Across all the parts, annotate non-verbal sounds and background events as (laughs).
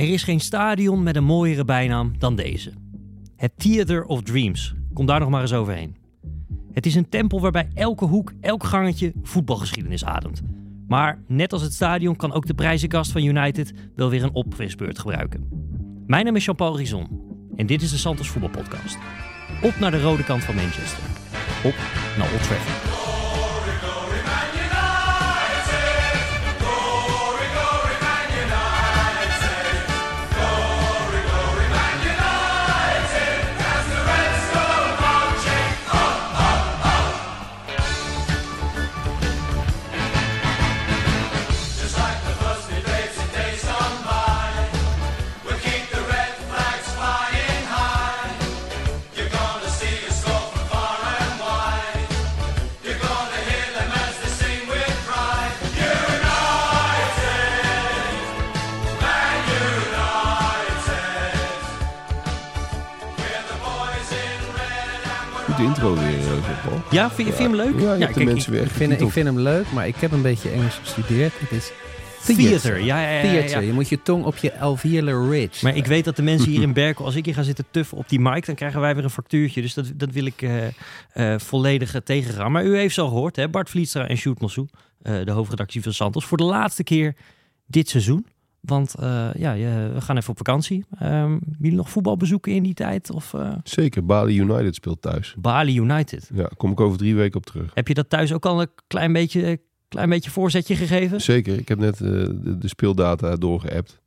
Er is geen stadion met een mooiere bijnaam dan deze. Het Theater of Dreams. Kom daar nog maar eens overheen. Het is een tempel waarbij elke hoek, elk gangetje voetbalgeschiedenis ademt. Maar net als het stadion kan ook de prijzenkast van United wel weer een opfrisbeurt gebruiken. Mijn naam is Jean-Paul Rizon en dit is de Santos Voetbalpodcast. Op naar de rode kant van Manchester. Op naar Old Trafford. De intro weer, Paul. Ja, vind je, vind je hem leuk? Ja, je hebt de kijk, mensen weer Ik vind, ik vind hem leuk, maar ik heb een beetje Engels gestudeerd. Het is Theater, ja, ja, ja, ja, theater. Je moet je tong op je alveolar ridge. Maar ik weet dat de mensen hier (laughs) in Berkel, als ik hier ga zitten tuffen op die mic, dan krijgen wij weer een factuurtje. Dus dat, dat wil ik uh, uh, volledig tegengaan. Maar u heeft ze al gehoord, hè? Bart Vlietstra en Sjoerd Mossou, de hoofdredactie van Santos, voor de laatste keer dit seizoen. Want ja, je, we gaan even op vakantie. Um, jullie nog voetbal bezoeken in die tijd? Of, Zeker, Bali United speelt thuis. Bali United? Ja, kom ik over drie weken op terug. Heb je dat thuis ook al een klein beetje klein beetje voorzetje gegeven? Zeker. Ik heb net uh, de, de, speeldata doorgeappt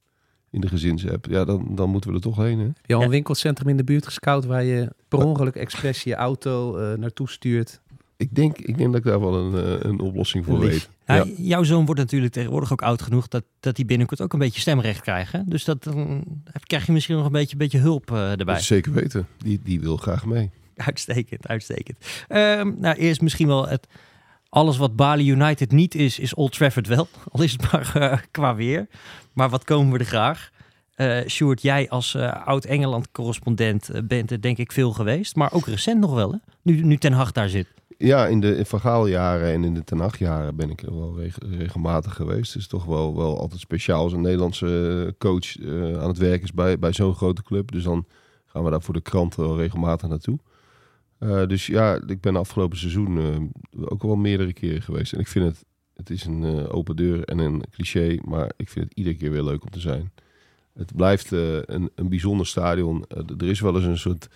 in de gezinsapp. Ja, dan, dan moeten we er toch heen. Hè? Al een winkelcentrum in de buurt gescout waar je per ongeluk expres je auto uh, naartoe stuurt? Ik denk, ik denk dat ik daar wel een, uh, een oplossing voor weet. Nou, ja. Jouw zoon wordt natuurlijk tegenwoordig ook oud genoeg dat, dat hij binnenkort ook een beetje stemrecht krijgt. Hè? Dus dat, dan krijg je misschien nog een beetje, beetje hulp erbij. Zeker weten. Die, die wil graag mee. Uitstekend, uitstekend. Um, nou, eerst misschien wel het, alles wat Bali United niet is, is Old Trafford wel. (laughs) Al is het maar uh, qua weer. Maar wat komen we er graag? Uh, Sjoerd, jij als uh, oud-Engeland-correspondent bent er denk ik veel geweest. Maar ook recent nog wel, hè? Nu, nu Ten Hag daar zit. Ja, in de Van en in de Ten Hag-jaren ben ik er wel reg regelmatig geweest. Het is toch wel, wel altijd speciaal als een Nederlandse coach aan het werk is bij, bij zo'n grote club. Dus dan gaan we daar voor de krant wel regelmatig naartoe. Uh, dus ja, ik ben afgelopen seizoen ook wel meerdere keren geweest. En ik vind het, het is een open deur en een cliché, maar ik vind het iedere keer weer leuk om te zijn. Het blijft een, een bijzonder stadion. er is wel eens een soort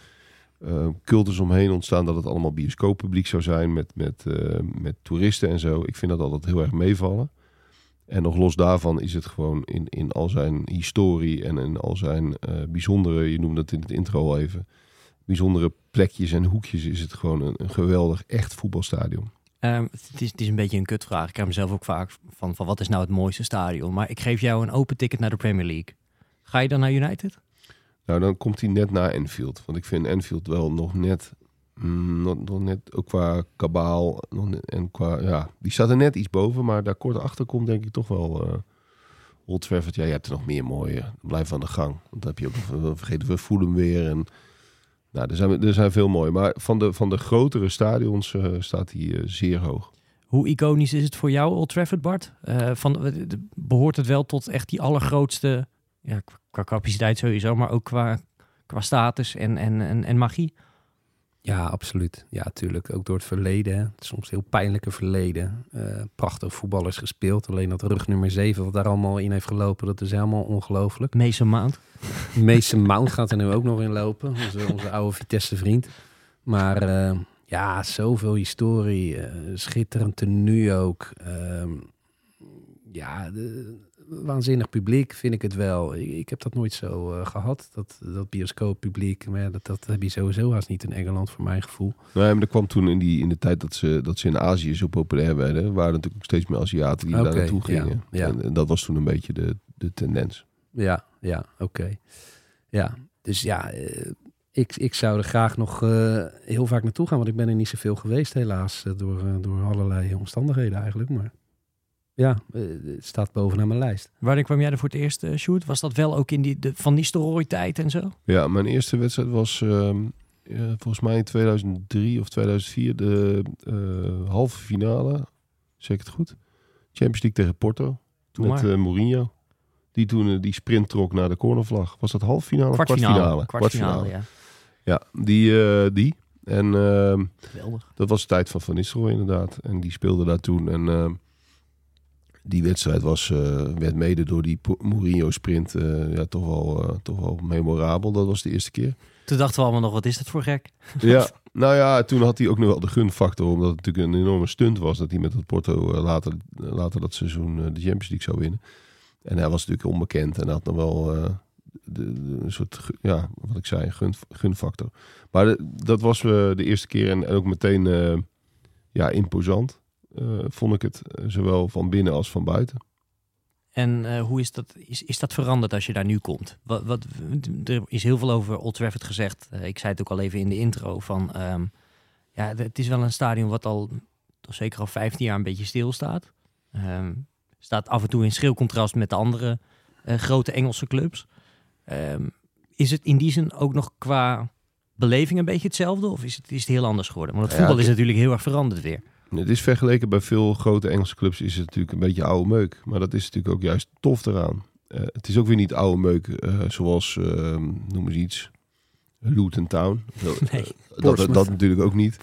cultus omheen ontstaan dat het allemaal bioscooppubliek zou zijn met, met, met toeristen en zo. Ik vind dat altijd heel erg meevallen. En nog los daarvan is het gewoon in, in al zijn historie en in al zijn bijzondere, je noemde het in het intro al even, bijzondere plekjes en hoekjes is het gewoon een, geweldig, echt voetbalstadion. Um, het, is, het is een beetje een kutvraag. Ik heb mezelf ook vaak van, van wat is nou het mooiste stadion? Maar ik geef jou een open ticket naar de Premier League. Ga je dan naar United? Nou, dan komt hij net na Enfield. Want ik vind Enfield wel nog net, mm, nog, nog, net ook qua kabaal nog en qua, ja, die staat er net iets boven. Maar daar kort achter komt denk ik toch wel... Uh, Old Trafford, ja, je hebt er nog meer mooie. Blijf aan de gang. Want dan heb je ook, vergeten we Fulham weer en... Nou, er zijn, er zijn veel mooie. Maar van de, van de grotere stadions uh, staat hij uh, zeer hoog. Hoe iconisch is het voor jou, Old Trafford, Bart? Van, behoort het wel tot echt die allergrootste, ja, qua capaciteit sowieso, maar ook qua, qua status en, en, en, en magie? Ja, absoluut. Ja, natuurlijk. Ook door het verleden. Soms heel pijnlijke verleden. Uh, prachtig voetballers gespeeld. Alleen dat rug nummer 7, wat daar allemaal in heeft gelopen, dat is helemaal ongelooflijk. Mason Mount. Mason Mount gaat er nu ook nog in lopen. Onze, onze oude Vitesse vriend. Maar uh, ja, zoveel historie. Uh, schitterend tenue ook. Ehm, ja, de, waanzinnig publiek vind ik het wel. Ik, ik heb dat nooit zo uh, gehad, dat, dat bioscooppubliek. Maar ja, dat, dat heb je sowieso haast niet in Engeland, voor mijn gevoel. Nee, maar er kwam toen in, die, in de tijd dat ze, dat ze in Azië zo populair werden... waren natuurlijk ook steeds meer Aziaten die okay, daar naartoe gingen. Ja, ja. En, en, dat was toen een beetje de, de tendens. Ja, ja, oké. Okay. Ja, dus ja... Uh, ik, ik zou er graag nog uh, heel vaak naartoe gaan, want ik ben er niet zoveel geweest, helaas. door, door allerlei omstandigheden eigenlijk. Maar ja, het staat bovenaan mijn lijst. Wanneer kwam jij er voor het eerst, uh, Sjoerd? Was dat wel ook in die de Van Nistelrooy-tijd en zo? Ja, mijn eerste wedstrijd was uh, ja, volgens mij in 2003 of 2004 de uh, halve finale. Zeg ik het goed? Champions League tegen Porto. Toen met Mourinho. Die toen eh, die sprint trok naar de cornervlag. Was dat halffinale? of Kwartfinale. Kwartfinale. Kwartfinale, ja. Ja, die. eh, die. En ehm, Geweldig. dat was de tijd van Van Nistelrooy inderdaad. En die speelde daar toen. En ehm, die wedstrijd was, eh, werd mede door die Mourinho-sprint eh, ja, toch, wel, eh, toch wel memorabel. Dat was de eerste keer. Toen dachten we allemaal nog, wat is dat voor gek? Ja, (laughs) nou ja, toen had hij ook nog wel de gunfactor. Omdat het natuurlijk een enorme stunt was. Dat hij met het Porto later, later dat seizoen de Champions League zou winnen. En hij was natuurlijk onbekend. En had nog wel de, de- een soort, ja, wat ik zei, gun, gunfactor. Maar de- dat was eh, de eerste keer. En, en ook meteen ja, imposant. Eh, vond ik het. eh, zowel van binnen als van buiten. En eh, hoe is dat, is, is dat veranderd als je daar nu komt? Wat, wat, er is heel veel over Old Trafford gezegd. Ik zei het ook al even in de intro. Van, ehm, ja, het is wel een stadion wat al toch zeker al 15 jaar een beetje stilstaat. Ehm staat af en toe in schril contrast met de andere grote Engelse clubs. Ehm, is het in die zin ook nog qua beleving een beetje hetzelfde? Of is het, is het heel anders geworden? Want het Ja, voetbal is natuurlijk heel erg veranderd weer. Het is vergeleken bij veel grote Engelse clubs is het natuurlijk een beetje oude meuk. Maar dat is natuurlijk ook juist tof eraan. Eh, het is ook weer niet oude meuk eh, zoals, eh, noem eens iets, Luton Town. (laughs) Nee, eh, dat, dat natuurlijk ook niet.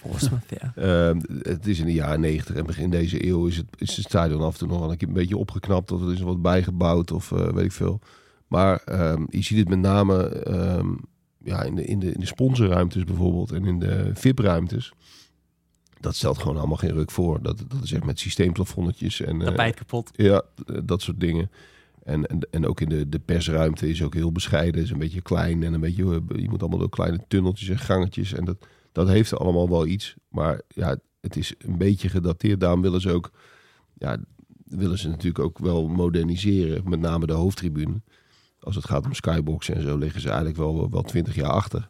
Ja. (laughs) Eh, het is in de jaren negentig en begin deze eeuw is het, is het stadion af en toe nog wel een keer een beetje opgeknapt. Of er is wat bijgebouwd of weet ik veel. Maar ehm, je ziet het met name ehm, ja, in, de, in, de, in de sponsorruimtes bijvoorbeeld en in de VIP-ruimtes. Dat stelt gewoon allemaal geen ruk voor. Dat, dat is echt met systeemplafonnetjes en eh, Tapijt kapot. ja, eh, dat soort dingen. En, en, en ook in de, de persruimte is ook heel bescheiden. Is een beetje klein en een beetje. eh, Je moet allemaal door kleine tunneltjes en gangetjes. En dat, dat heeft allemaal wel iets. Maar ja, het is een beetje gedateerd. Daarom willen ze ook. Ja, willen ze natuurlijk ook wel moderniseren. Met name de hoofdtribune. Als het gaat om skybox en zo, liggen ze eigenlijk wel, wel 20 jaar achter.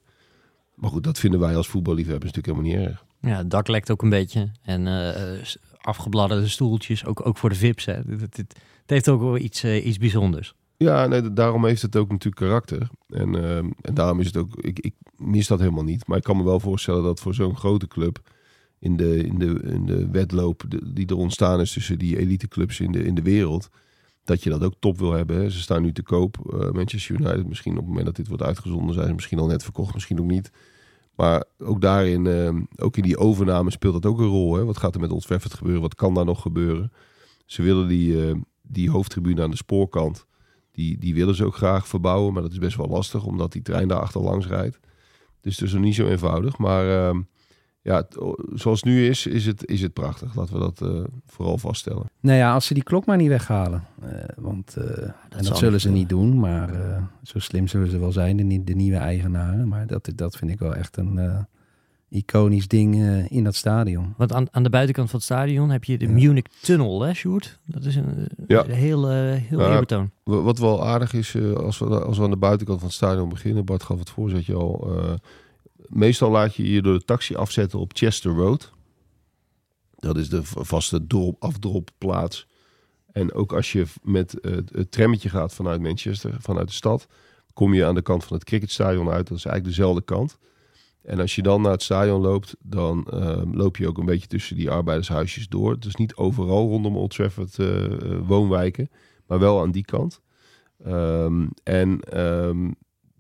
Maar goed, dat vinden wij als voetballiefhebbers natuurlijk helemaal niet erg. Ja, het dak lekt ook een beetje. En eh, eh, afgebladderde stoeltjes, ook, ook voor de VIP's. Hè. Het, het, heeft ook wel iets, eh, iets bijzonders. Ja, nee, daarom heeft het ook natuurlijk karakter. En, ehm, en daarom is het ook, ik, ik mis dat helemaal niet. Maar ik kan me wel voorstellen dat voor zo'n grote club in de, in de, in de wedloop die er ontstaan is tussen die eliteclubs in de, in de wereld, dat je dat ook top wil hebben. Hè. Ze staan nu te koop. eh, Manchester United, misschien op het moment dat dit wordt uitgezonden, zijn ze misschien al net verkocht, misschien ook niet. Maar ook daarin, ehm, ook in die overname speelt dat ook een rol. Hè. Wat gaat er met Old Trafford gebeuren? Wat kan daar nog gebeuren? Ze willen die, eh, die hoofdtribune aan de spoorkant, die, die willen ze ook graag verbouwen. Maar dat is best wel lastig, omdat die trein daar achterlangs rijdt. Dus het is nog niet zo eenvoudig. Maar ehm, ja, zoals het nu is, is het, is het prachtig. Laten we dat eh, vooral vaststellen. Nou ja, als ze die klok maar niet weghalen. Eh, want, eh, en dat zullen ze niet doen, maar eh, zo slim zullen ze wel zijn, de, nie- de nieuwe eigenaren. Maar dat, dat vind ik wel echt een eh, iconisch ding eh, in dat stadion. Want aan, aan de buitenkant van het stadion heb je de Ja. Munich Tunnel, hè, Sjoerd? Dat is een, Ja. een heel, heel eerbetoon. Wa- Wat wel aardig is, eh, als, we, als we aan de buitenkant van het stadion beginnen, Bart gaf het voorzetje al. Meestal laat je je door de taxi afzetten op Chester Road. Dat is de vaste drop, afdropplaats. En ook als je met eh, het trammetje gaat vanuit Manchester, vanuit de stad, kom je aan de kant van het cricketstadion uit. Dat is eigenlijk dezelfde kant. En als je dan naar het stadion loopt, dan eh, loop je ook een beetje tussen die arbeidershuisjes door. Het is niet overal rondom Old Trafford eh, eh, woonwijken, maar wel aan die kant. Ehm, en ehm,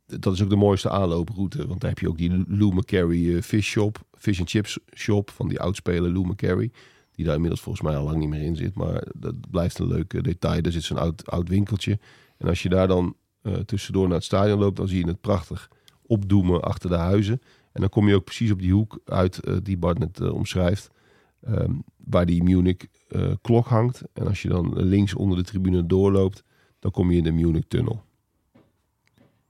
dat is ook de mooiste aanlooproute. Want daar heb je ook die Lou McCarry eh, fish shop, fish and chips shop van die oudspeler Lou McCarry. Die daar inmiddels volgens mij al lang niet meer in zit. Maar dat blijft een leuk eh, detail. Daar zit zo'n oud, oud winkeltje. En als je daar dan eh, tussendoor naar het stadion loopt, dan zie je het prachtig opdoemen achter de huizen. En dan kom je ook precies op die hoek uit die Bart net omschrijft. ehm, waar die Munich klok hangt. En als je dan links onder de tribune doorloopt, dan kom je in de Munich tunnel.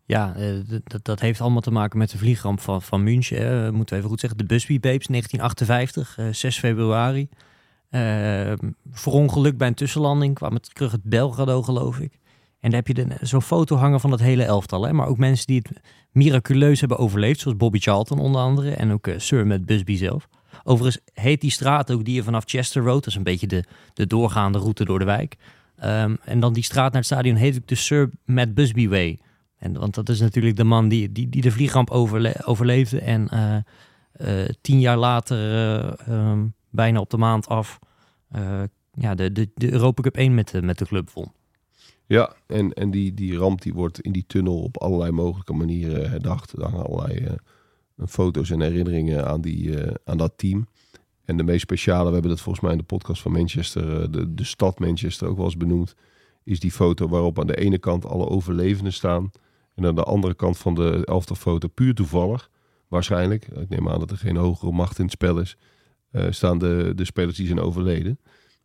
Ja, eh, dat, dat heeft allemaal te maken met de vliegramp van, van München. moeten we even goed zeggen. De Busby Babes, 1958, eh, 6 februari. Eh verongeluk bij een tussenlanding. Kwam het terug het Belgrado, geloof ik. En daar heb je zo'n foto hangen van het hele elftal. Hè? Maar ook mensen die het miraculeus hebben overleefd. Zoals Bobby Charlton onder andere. En ook eh, Sir Matt Busby zelf. Overigens heet die straat ook die je vanaf Chester Road. Dat is een beetje de, de doorgaande route door de wijk. Ehm, en dan die straat naar het stadion heet ook de Sir Matt Busby Way. En, want dat is natuurlijk de man die, die, die de vliegramp overle- overleefde. En eh, eh, tien jaar later, eh, ehm, bijna op de maand af, ja, de, de, de Europa Cup 1 met, de- met de club won. Ja, en, en die, die ramp die wordt in die tunnel op allerlei mogelijke manieren herdacht. Er allerlei foto's en herinneringen aan, die, aan dat team. En de meest speciale, we hebben dat volgens mij in de podcast van Manchester, de, de stad Manchester ook wel eens benoemd, is die foto waarop aan de ene kant alle overlevenden staan. En aan de andere kant van de elftal foto, puur toevallig, waarschijnlijk, ik neem aan dat er geen hogere macht in het spel is, eh, staan de, de spelers die zijn overleden.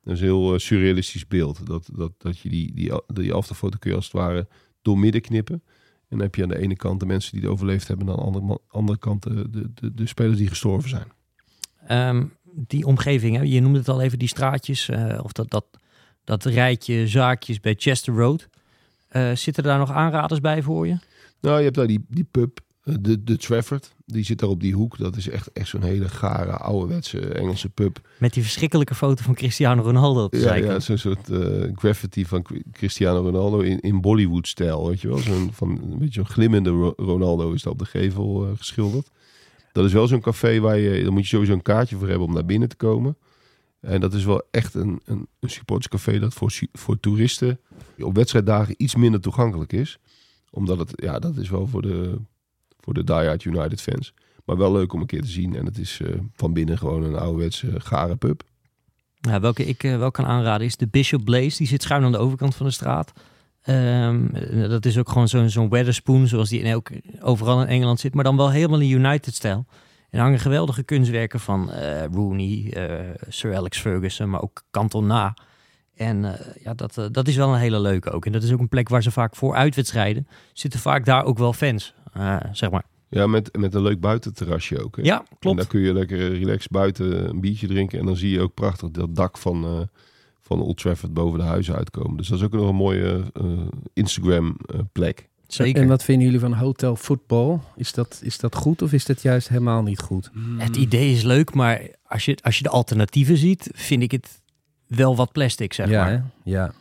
Dat is een heel eh, surrealistisch beeld. Dat, dat, dat je die, die, die afterfoto kun je als het ware doormidden knippen. En dan heb je aan de ene kant de mensen die het overleefd hebben... en aan de andere, andere kant de, de, de, de spelers die gestorven zijn. Ehm, die omgeving, hè? je noemde het al even, die straatjes, eh, of dat, dat, dat rijtje zaakjes bij Chester Road. Eh, zitten daar nog aanraders bij voor je? Nou, je hebt daar die, die pub, eh, de, de Trafford. Die zit daar op die hoek. Dat is echt, echt zo'n hele gare, ouderwetse Engelse pub. Met die verschrikkelijke foto van Cristiano Ronaldo op de Ja, ja zo'n soort eh, graffiti van Cri- Cristiano Ronaldo in, in Bollywood-stijl. Weet je wel? Zo'n, van, een beetje zo'n glimmende Ro- Ronaldo is daar op de gevel geschilderd. Dat is wel zo'n café waar je... Daar moet je sowieso een kaartje voor hebben om naar binnen te komen. En dat is wel echt een, een, een supporterscafé dat voor, voor toeristen op wedstrijddagen iets minder toegankelijk is. Omdat het, ja, dat is wel voor de, voor de diehard United fans. Maar wel leuk om een keer te zien. En het is eh, van binnen gewoon een ouderwetse gare pub. Nou, welke ik eh, wel kan aanraden is de Bishop Blaze. Die zit schuin aan de overkant van de straat. Ehm, eh, dat is ook gewoon zo'n zo'n Weatherspoon, zoals die in elk, overal in Engeland zit. Maar dan wel helemaal in United-stijl. En hangen geweldige kunstwerken van eh, Rooney, eh, Sir Alex Ferguson, maar ook Cantona. En eh, ja, dat, dat is wel een hele leuke ook. En dat is ook een plek waar ze vaak voor uitwedstrijden zitten vaak daar ook wel fans, zeg maar. Ja, met, met een leuk buitenterrasje ook. Hè? Ja, En klopt. daar kun je lekker relaxed buiten een biertje drinken. En dan zie je ook prachtig dat dak van, van Old Trafford boven de huizen uitkomen. Dus dat is ook nog een mooie Instagram plek. Zeker. En wat vinden jullie van hotel voetbal? Is dat, is dat goed of is dat juist helemaal niet goed? Het idee is leuk, maar als je, als je de alternatieven ziet, vind ik het wel wat plastic, zeg ja, maar. hè? ja. Het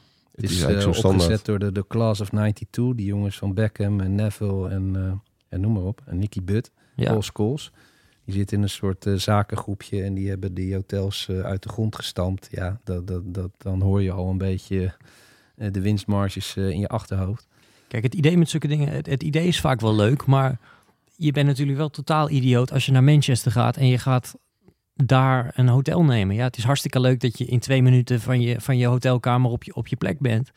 Het is, eh, opgezet door de, de Class of 92. Die jongens van Beckham en Neville en, eh, en noem maar op. En Nicky Butt, Ja. Paul Scholes. Die zitten in een soort eh, zakengroepje en die hebben die hotels eh, uit de grond gestampt. Ja, dat, dat, dat, dan hoor je al een beetje eh, de winstmarges in je achterhoofd. Kijk, het idee met zulke dingen, het, idee is vaak wel leuk, maar je bent natuurlijk wel totaal idioot als je naar Manchester gaat en je gaat daar een hotel nemen. Ja, het is hartstikke leuk dat je in twee minuten van je, van je hotelkamer op je, op je plek bent.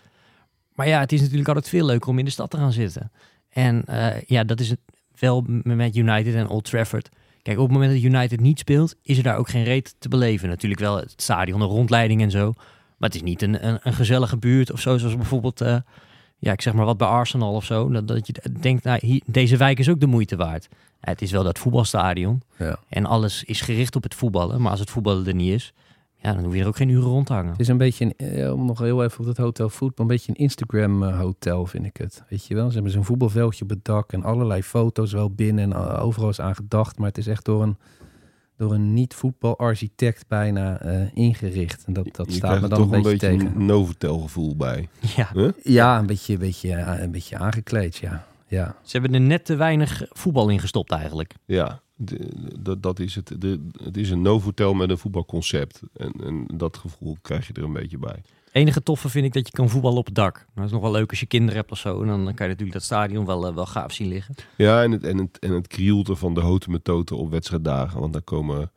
Maar ja, het is natuurlijk altijd veel leuker om in de stad te gaan zitten. En eh, ja, dat is het wel met United en Old Trafford. Kijk, op het moment dat United niet speelt, is er daar ook geen reet te beleven. Natuurlijk wel het stadion, de rondleiding en zo. Maar het is niet een, een, een gezellige buurt of zo, zoals bijvoorbeeld, eh, ja, ik zeg maar wat bij Arsenal of zo. Dat, dat je denkt, nou, hier, deze wijk is ook de moeite waard. Ja, het is wel dat voetbalstadion Ja. en alles is gericht op het voetballen. Maar als het voetballen er niet is, ja, dan hoef je er ook geen uren rond te hangen. Het is een beetje, een, eh, om nog heel even op dat hotel voetbal, een beetje een Instagram eh, hotel vind ik het. Weet je wel, ze hebben zo'n voetbalveldje op het dak en allerlei foto's wel binnen en overal is aan gedacht. Maar het is echt door een, door een niet-voetbalarchitect bijna eh, ingericht. En dat, dat je staat me er dan toch een beetje tegen. een Novotel gevoel bij. Ja, Ja, een beetje, een beetje, een beetje aangekleed, ja. ja. ze hebben er net te weinig voetbal in gestopt eigenlijk. Ja, de- dat, dat is het. De, het is een Novotel met een voetbalconcept. En, en dat gevoel krijg je er een beetje bij. Enige toffe vind ik dat je kan voetballen op het dak. Nou, dat is nog wel leuk als je kinderen hebt of zo. En dan kan je natuurlijk dat stadion wel, eh, wel gaaf zien liggen. Ja, en het, en het, en het krielte van de houten metoten op wedstrijddagen. Want daar komen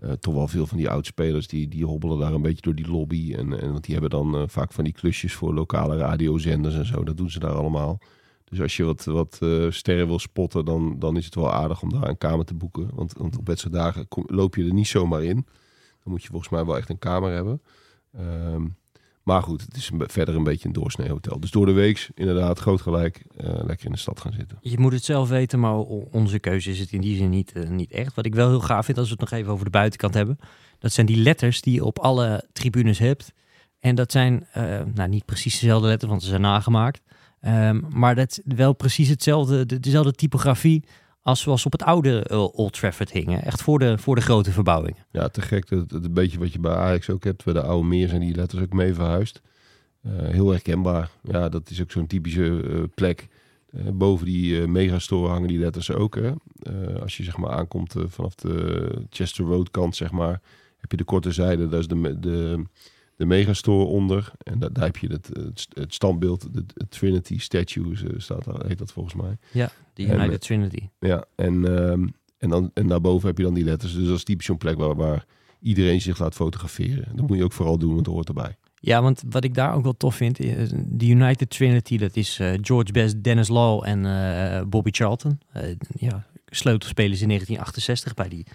eh, toch wel veel van die oudspelers die, die hobbelen daar een beetje door die lobby. En, en want die hebben dan eh, vaak van die klusjes voor lokale radiozenders en zo. Dat doen ze daar allemaal. Dus als je wat, wat sterren wil spotten, dan, dan is het wel aardig om daar een kamer te boeken. Want, want op wedstrijddagen loop je er niet zomaar in. Dan moet je volgens mij wel echt een kamer hebben. Ehm, maar goed, het is verder een beetje een doorsnee hotel. Dus door de week, inderdaad, groot gelijk, eh, lekker in de stad gaan zitten. Je moet het zelf weten, maar onze keuze is het in die zin niet, eh, niet echt. Wat ik wel heel gaaf vind, als we het nog even over de buitenkant hebben. Dat zijn die letters die je op alle tribunes hebt. En dat zijn eh, nou, niet precies dezelfde letters, want ze zijn nagemaakt. Ehm, maar dat is wel precies hetzelfde, de- dezelfde typografie als zoals op het oude eh, Old Trafford hingen. Echt voor de, voor de grote verbouwingen. Ja, te gek. Het, het een beetje wat je bij Ajax ook hebt. Bij de oude meer zijn die letters ook mee verhuisd. Eh, heel herkenbaar. Ja, dat is ook zo'n typische eh, plek. Boven die megastore hangen die letters ook. Hè. Als je zeg maar aankomt vanaf de Chester Road kant, zeg maar, heb je de korte zijde. Dat is de, de, de megastore onder. En daar, daar heb je het, het, standbeeld, het Trinity Statue staat daar, heet dat volgens mij. De En, United Trinity. Ja, en, ehm, en, dan, en daarboven heb je dan die letters. Dus dat is typisch zo'n plek waar, waar iedereen zich laat fotograferen. Dat moet je ook vooral doen, want het hoort erbij. Ja, want wat ik daar ook wel tof vind, de United Trinity, dat is eh, George Best, Dennis Law en eh, Bobby Charlton. Eh, ja, sleutelspelers in 1968 bij die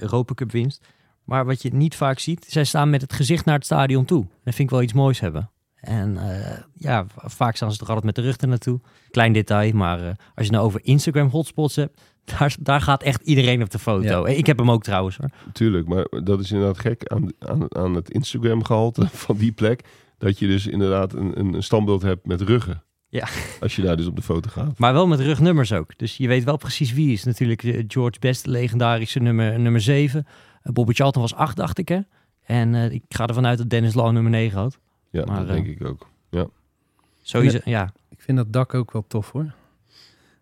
Europa Cup winst. Maar wat je niet vaak ziet, zij staan met het gezicht naar het stadion toe. Dat vind ik wel iets moois hebben. En eh, ja, vaak staan ze toch altijd met de rug er naartoe. Klein detail, maar eh, als je nou over Instagram hotspots hebt, (laughs) daar, daar gaat echt iedereen op de foto. Ik heb hem ook trouwens hoor. Tuurlijk, maar dat is inderdaad gek aan, aan, aan het Instagram gehalte (laughs) van die plek. Dat je dus inderdaad een, een, standbeeld hebt met ruggen. Ja. (laughs) Als je daar dus op de foto gaat. Maar wel met rugnummers ook. Dus je weet wel precies wie is. Natuurlijk eh, George Best, legendarische nummer, nummer 7. Bobby Charlton was 8, dacht ik hè. En ik ga ervan uit dat Dennis Law nummer 9 had. Ja, Maar, dat eh, denk ik ook. Sowieso, ja. Ik vind dat dak ook wel tof hoor.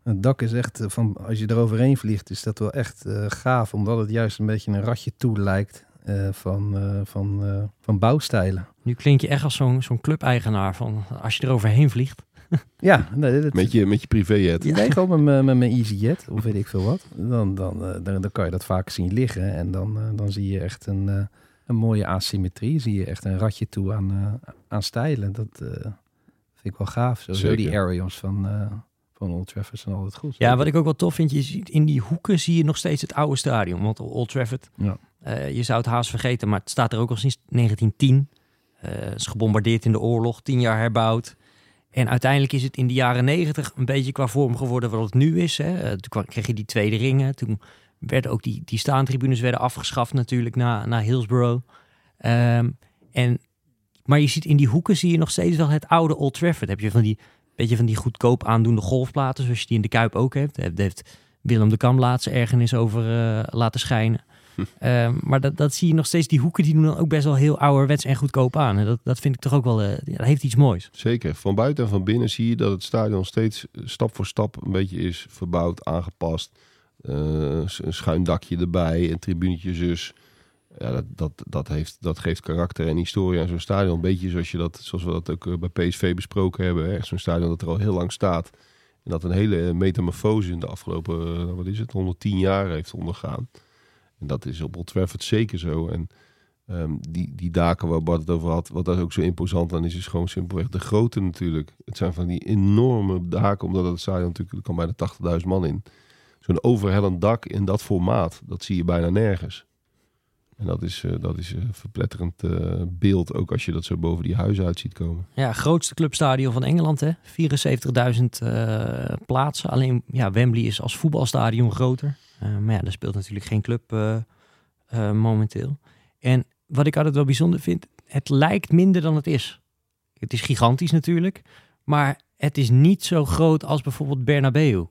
Het dak is echt, eh, van, als je er overheen vliegt, is dat wel echt eh, gaaf. Omdat het juist een beetje een ratje toe lijkt eh, van, eh, van, eh, van bouwstijlen. Nu klink je echt als zo'n zo'n clubeigenaar van als je er overheen vliegt. (laughs) Ja, nee, dat, Met je, met je privéjet. Nee, gewoon met mijn- met mijn EasyJet of weet ik veel wat. Dan, dan, eh, dan, dan kan je dat vaak zien liggen. En dan, eh, dan zie je echt een, eh, een mooie asymmetrie. Zie je echt een ratje toe aan, eh, aan stijlen. Dat eh, vind ik wel gaaf. Zo, Zeker. die aerials van, eh van Old Trafford zijn altijd goed. Ja, wat ik ook wel tof vind, je ziet in die hoeken zie je nog steeds het oude stadion. Want Old Trafford, Ja. eh, je zou het haast vergeten, maar het staat er ook al sinds 1910. Eh is gebombardeerd in de oorlog, tien jaar herbouwd. En uiteindelijk is het in de jaren negentig een beetje qua vorm geworden wat het nu is. Hè. Toen kwam- kreeg je die tweede ringen. Toen werden ook die, die staantribunes werden afgeschaft natuurlijk na, na Hillsborough. Ehm, en, maar je ziet in die hoeken zie je nog steeds wel het oude Old Trafford. Heb je van die beetje van die goedkoop aandoende golfplaten, zoals je die in de Kuip ook hebt. Daar heeft Willem de Kam laatst ergernis over eh, laten schijnen. Ehm, maar dat, dat zie je nog steeds, die hoeken die doen dan ook best wel heel ouderwets en goedkoop aan. En dat, dat vind ik toch ook wel, eh, dat heeft iets moois. Zeker. Van buiten en van binnen zie je dat het stadion steeds stap voor stap een beetje is verbouwd, aangepast. Eh, een schuin dakje erbij, een tribunetje zus. Ja, dat, dat, dat, heeft, dat geeft karakter en historie aan zo'n stadion. Een beetje zoals, je dat, zoals we dat ook eh, bij PSV besproken hebben. Zo'n stadion dat er al heel lang staat. En dat een hele metamorfose in de afgelopen, eh, wat is het, 110 jaar heeft ondergaan. En dat is op Old zeker zo. En Ehm, die, die daken waar Bart het over had, wat daar ook zo imposant aan is, is gewoon simpelweg de grootte natuurlijk. Het zijn van die enorme daken, omdat het stadion natuurlijk, er kan bijna 80.000 man in. Zo'n overhellend dak in dat formaat, dat zie je bijna nergens. En dat is, eh, dat is een verpletterend eh, beeld, ook als je dat zo boven die huizen uit ziet komen. Ja, grootste clubstadion van Engeland, hè? 74.000 eh, plaatsen. Alleen ja, Wembley is als voetbalstadion groter. Eh, maar ja, daar speelt natuurlijk geen club eh, eh, momenteel. En wat ik altijd wel bijzonder vind, het lijkt minder dan het is. Het is gigantisch natuurlijk, maar het is niet zo groot als bijvoorbeeld Bernabeu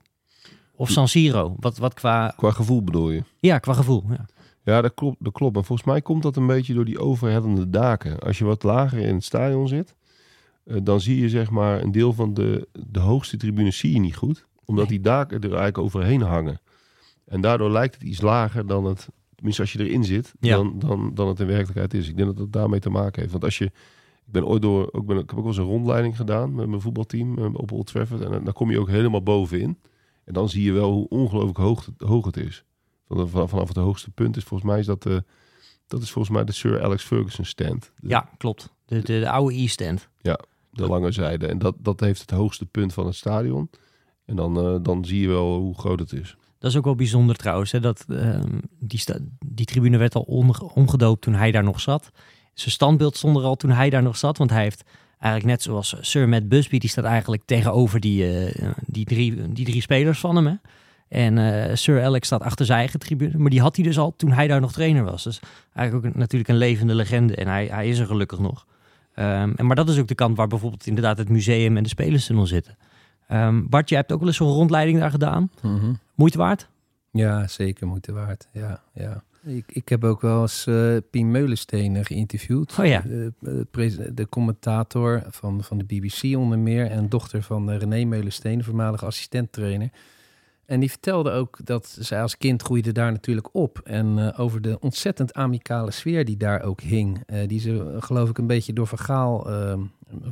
of San Siro. Wat, wat qua, Qua gevoel bedoel je? ja, qua gevoel. Ja. Ja, dat klopt, dat klopt. Maar volgens mij komt dat een beetje door die overhellende daken. Als je wat lager in het stadion zit, eh, dan zie je zeg maar een deel van de, de hoogste tribunes zie je niet goed. Omdat die daken er eigenlijk overheen hangen. En daardoor lijkt het iets lager dan het, tenminste als je erin zit, Ja. dan, dan, dan het in werkelijkheid is. Ik denk dat het daarmee te maken heeft. Want als je, ik ben ooit door, ook ben, ik heb ook wel eens een rondleiding gedaan met mijn voetbalteam eh, op Old Trafford. En dan kom je ook helemaal bovenin. En dan zie je wel hoe ongelooflijk hoog, het- hoog het is. Van de- van- vanaf het hoogste punt is volgens mij is dat de, dat is volgens mij de Sir Alex Ferguson stand. De, ja, klopt. De, de, de oude East End. de lange zijde. En dat, dat heeft het hoogste punt van het stadion. En dan, eh, dan zie je wel hoe groot het is. Dat is ook wel bijzonder trouwens. Hè, dat, ehm, die, sta- die tribune werd al omge- omgedoopt toen hij daar nog zat. Zijn standbeeld stond er al toen hij daar nog zat. Want hij heeft eigenlijk net zoals Sir Matt Busby... die staat eigenlijk tegenover die, eh, die, drie, die drie spelers van hem. Hè. En eh, Sir Alex staat achter zijn eigen tribune. Maar die had hij dus al toen hij daar nog trainer was. Dus eigenlijk ook een- natuurlijk een levende legende. En hij, hij is er gelukkig nog. Ehm, en, maar dat is ook de kant waar bijvoorbeeld inderdaad het museum en de spelerstunnel zitten. Ehm, Bart, jij hebt ook wel eens zo'n rondleiding daar gedaan. Moeite waard? Ja, zeker moeite waard. Ja, ja. Ik, ik heb ook wel eens eh Pien Meulensteen geïnterviewd. Oh ja. De, de, pres- de commentator van, van de BBC onder meer. En dochter van eh, René Meulensteen, de voormalige assistenttrainer. En die vertelde ook dat zij als kind groeide daar natuurlijk op. En eh, over de ontzettend amicale sfeer die daar ook hing. eh, die ze, eh, geloof ik, een beetje door vergaal eh,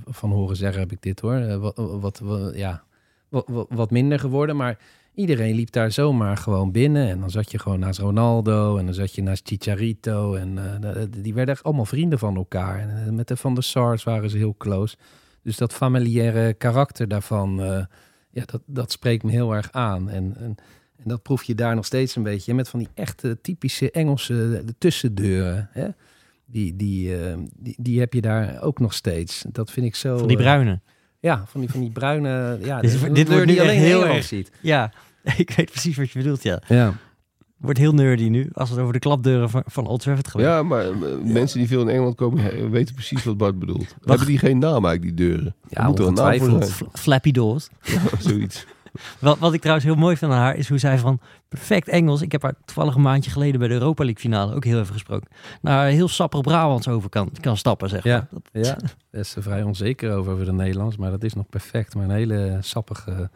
van horen zeggen, heb ik dit hoor. Eh, wat, wat, wat- ja, wat- wat minder geworden. Maar iedereen liep daar zomaar gewoon binnen. En dan zat je gewoon naast Ronaldo. En dan zat je naast Chicharito. En eh, de- die werden echt allemaal vrienden van elkaar. En eh, met de Van der Sars waren ze heel close. Dus dat familiaire karakter daarvan, eh, ja, dat, dat spreekt me heel erg aan. En, en, en dat proef je daar nog steeds een beetje. Met van die echte typische Engelse de tussendeuren. Hè? Die, die, die, die heb je daar ook nog steeds. Dat vind ik zo... Van die bruine. ja, van die, van die bruine... Ja, Dit- de- dit de wordt die alleen heel erg. ziet. Ja, (laughs) ik weet precies wat je bedoelt, ja. Ja. Wordt heel nerdy nu, als het over de klapdeuren van, van Old Trafford gaat. Ja, maar eh, mensen die veel in Engeland komen weten precies wat Bart bedoelt. Hebben die geen naam eigenlijk, die deuren? Ja, moet er een naam voor zijn. Flappy doors. (laughs) Zoiets. Wat, wat ik trouwens heel mooi vind aan haar, is hoe zij van perfect Engels... Ik heb haar toevallig een maandje geleden bij de Europa League finale ook heel even gesproken. Naar heel sappig Brabants over kan, kan stappen, zeg maar. Ja. Dat- Ja, daar is ze vrij onzeker over, over de Nederlands. Maar dat is nog perfect. Maar een hele sappige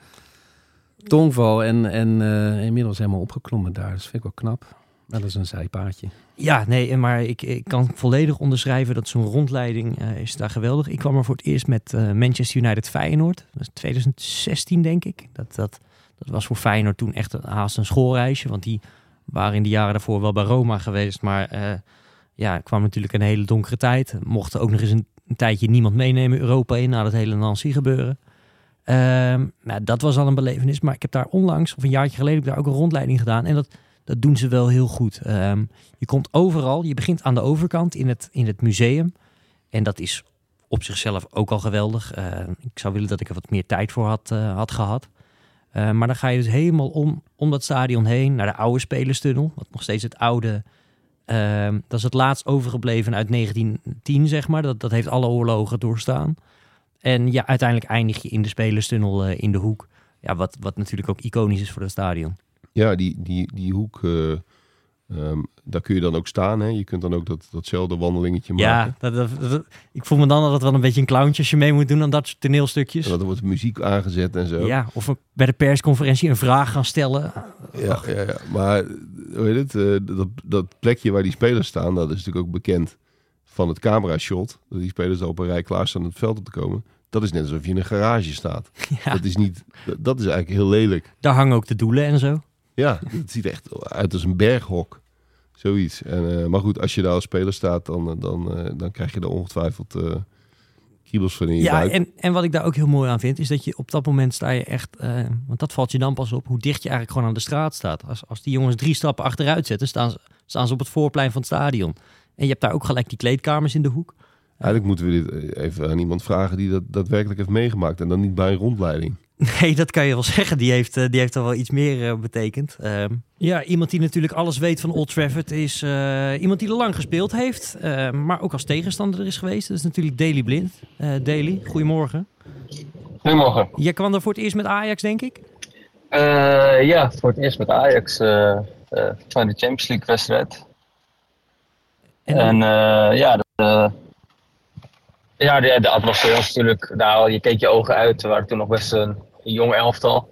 tongval. En, en eh, inmiddels helemaal opgeklommen daar. Dus vind ik wel knap. Dat is een zijpaadje. Ja, nee, maar ik, ik kan volledig onderschrijven dat zo'n rondleiding eh, is daar geweldig. Ik kwam er voor het eerst met eh, Manchester United Feyenoord. Dat is 2016, denk ik. Dat, dat, dat was voor Feyenoord toen echt een, haast een schoolreisje. Want die waren in de jaren daarvoor wel bij Roma geweest. Maar ja, kwam natuurlijk een hele donkere tijd. Mochten ook nog eens een, een tijdje niemand meenemen Europa in na dat hele Nancy gebeuren. Ehm, nou, dat was al een belevenis. Maar ik heb daar onlangs, of een jaartje geleden, heb ik daar ook een rondleiding gedaan. En dat, dat doen ze wel heel goed. Ehm, je komt overal. Je begint aan de overkant in het, in het museum. En dat is op zichzelf ook al geweldig. Eh, ik zou willen dat ik er wat meer tijd voor had, eh, had gehad. Eh, maar dan ga je dus helemaal om, om dat stadion heen naar de oude spelerstunnel. Wat nog steeds het oude... ehm, dat is het laatst overgebleven uit 1910, zeg maar. Dat, dat heeft alle oorlogen doorstaan. En ja, uiteindelijk eindig je in de spelerstunnel eh, in de hoek. Ja, wat, wat natuurlijk ook iconisch is voor het stadion. Ja, die, die, die hoek, eh, ehm, daar kun je dan ook staan. Hè? Je kunt dan ook dat, datzelfde wandelingetje maken. Ja, dat, dat- dat- ik voel me dan altijd wel een beetje een clowntje als je mee moet doen aan dat soort toneelstukjes. En dan wordt muziek aangezet en zo. Ja, of bij de persconferentie een vraag gaan stellen. Ja, ja, ja. maar heet het? eh, dat, dat plekje waar die spelers staan, dat is natuurlijk ook bekend van het camera-shot. Dat die spelers daar op een rij klaarstaan om het veld op te komen. Dat is net alsof je in een garage staat. (laughs) Ja, Dat is niet, dat, is eigenlijk heel lelijk. daar hangen ook de doelen en zo. Ja, het ziet echt uit als een berghok. Zoiets. En, eh, maar goed, als je daar als speler staat, dan, eh, dan, eh, dan krijg je er ongetwijfeld kiebels van in je Ja, buik. en, en wat ik daar ook heel mooi aan vind, is dat je op dat moment sta je echt, want dat valt je dan pas op, hoe dicht je eigenlijk gewoon aan de straat staat. Als, als die jongens drie stappen achteruit zetten, staan ze, staan ze op het voorplein van het stadion. En je hebt daar ook gelijk die kleedkamers in de hoek. Eigenlijk moeten we dit eh, even aan iemand vragen die dat daadwerkelijk heeft meegemaakt. En dan niet bij een rondleiding. Nee, dat kan je wel zeggen. Die heeft, eh, die heeft er wel iets meer eh, betekend. Ehm, ja, iemand die natuurlijk alles weet van Old Trafford is eh, iemand die er lang gespeeld heeft, eh, maar ook als tegenstander er is geweest. Dat is natuurlijk Daley Blind. Eh Daley, goedemorgen. Goedemorgen. Jij kwam er voor het eerst met Ajax, denk ik? Eh, ja, voor het eerst met Ajax eh, eh, van de Champions League wedstrijd. En, eh, ja, ja de, de atmosfeer was natuurlijk, nou, je keek je ogen uit. We waren toen nog best een, jong elftal.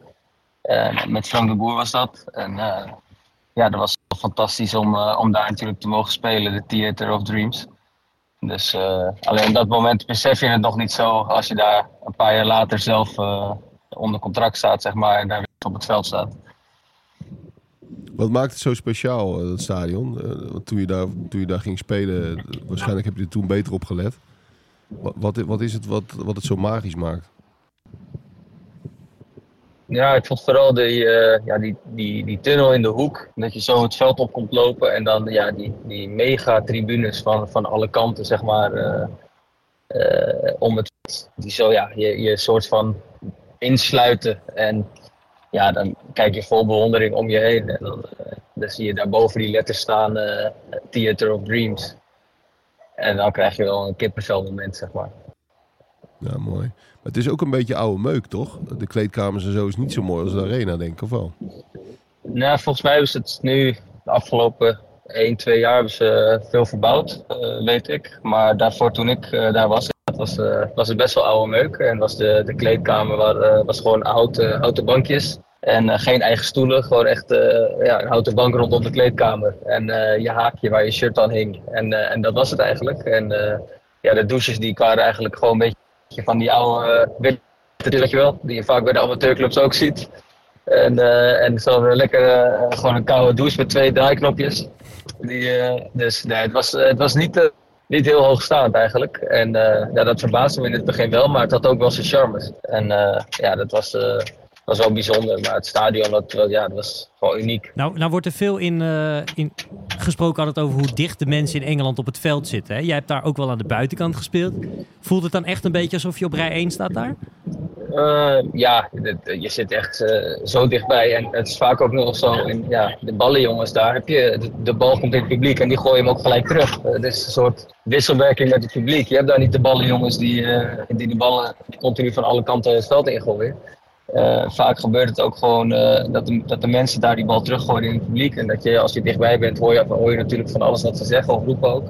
Eh, met Frank de Boer was dat. En eh, ja, dat was fantastisch om, om daar natuurlijk te mogen spelen, de Theater of Dreams. Dus alleen op dat moment besef je het nog niet zo als je daar een paar jaar later zelf onder contract staat, zeg maar, en daar weer op het veld staat. Wat maakt het zo speciaal, eh, dat stadion? Eh, toen, je daar, toen je daar ging spelen, eh, waarschijnlijk heb je er toen beter op gelet. Wat, wat, is het wat, wat het zo magisch maakt? Ja, ik vond vooral die, ja, die, die, die tunnel in de hoek. Dat je zo het veld op komt lopen en dan ja, die, die mega tribunes van, van alle kanten, zeg maar. om het die zo ja, je, je soort van insluiten. En ja, dan kijk je vol bewondering om je heen. En dan, eh, dan zie je daarboven die letters staan: eh, Theater of Dreams. En dan krijg je wel een kippenvel moment, zeg maar. Ja, mooi. Maar het is ook een beetje oude meuk, toch? De kleedkamers en zo is niet zo mooi als de arena, denk ik, of wel? Nou, volgens mij ze het nu de afgelopen 1, 2 jaar hebben ze eh, veel verbouwd, weet ik. Maar daarvoor toen ik daar was, was, eh, was het best wel oude meuk. En was de, de kleedkamer waar, eh, was gewoon oud, eh, houten bankjes. En eh, geen eigen stoelen, gewoon echt ja, een houten bank rondom de kleedkamer. En je haakje waar je shirt aan hing. En, en dat was het eigenlijk. En ja, de douches die waren eigenlijk gewoon een beetje van die oude witte, weet je wel, die je vaak bij de amateurclubs ook ziet. En, eh en zo'n lekker, gewoon een koude douche met twee draaiknopjes. Die, dus nee, het was, het was niet, niet heel hoogstaand eigenlijk. En eh, ja, dat verbaasde me in het begin wel, maar het had ook wel zijn charmes. En eh, ja, dat was, eh, was wel bijzonder. Maar het stadion, dat, was- ja, dat was gewoon uniek. Nou, nou wordt er veel in, eh, in gesproken altijd over hoe dicht de mensen in Engeland op het veld zitten. Hè? Jij hebt daar ook wel aan de buitenkant gespeeld. Voelt het dan echt een beetje alsof je op rij 1 staat daar? Eh, ja, dit- je zit echt eh, zo dichtbij. En het is vaak ook nog zo. In, ja, de ballenjongens daar heb je. De, de bal komt in het publiek en die gooien hem ook gelijk terug. Het is een soort wisselwerking met het publiek. Je hebt daar niet de ballenjongens die, die de ballen continu van alle kanten het veld ingooien. Eh, vaak gebeurt het ook gewoon eh, dat, de, dat de mensen daar die bal teruggooien in het publiek. En dat je, als je dichtbij bent, hoor je, hoor je natuurlijk van alles wat ze zeggen of roepen ook.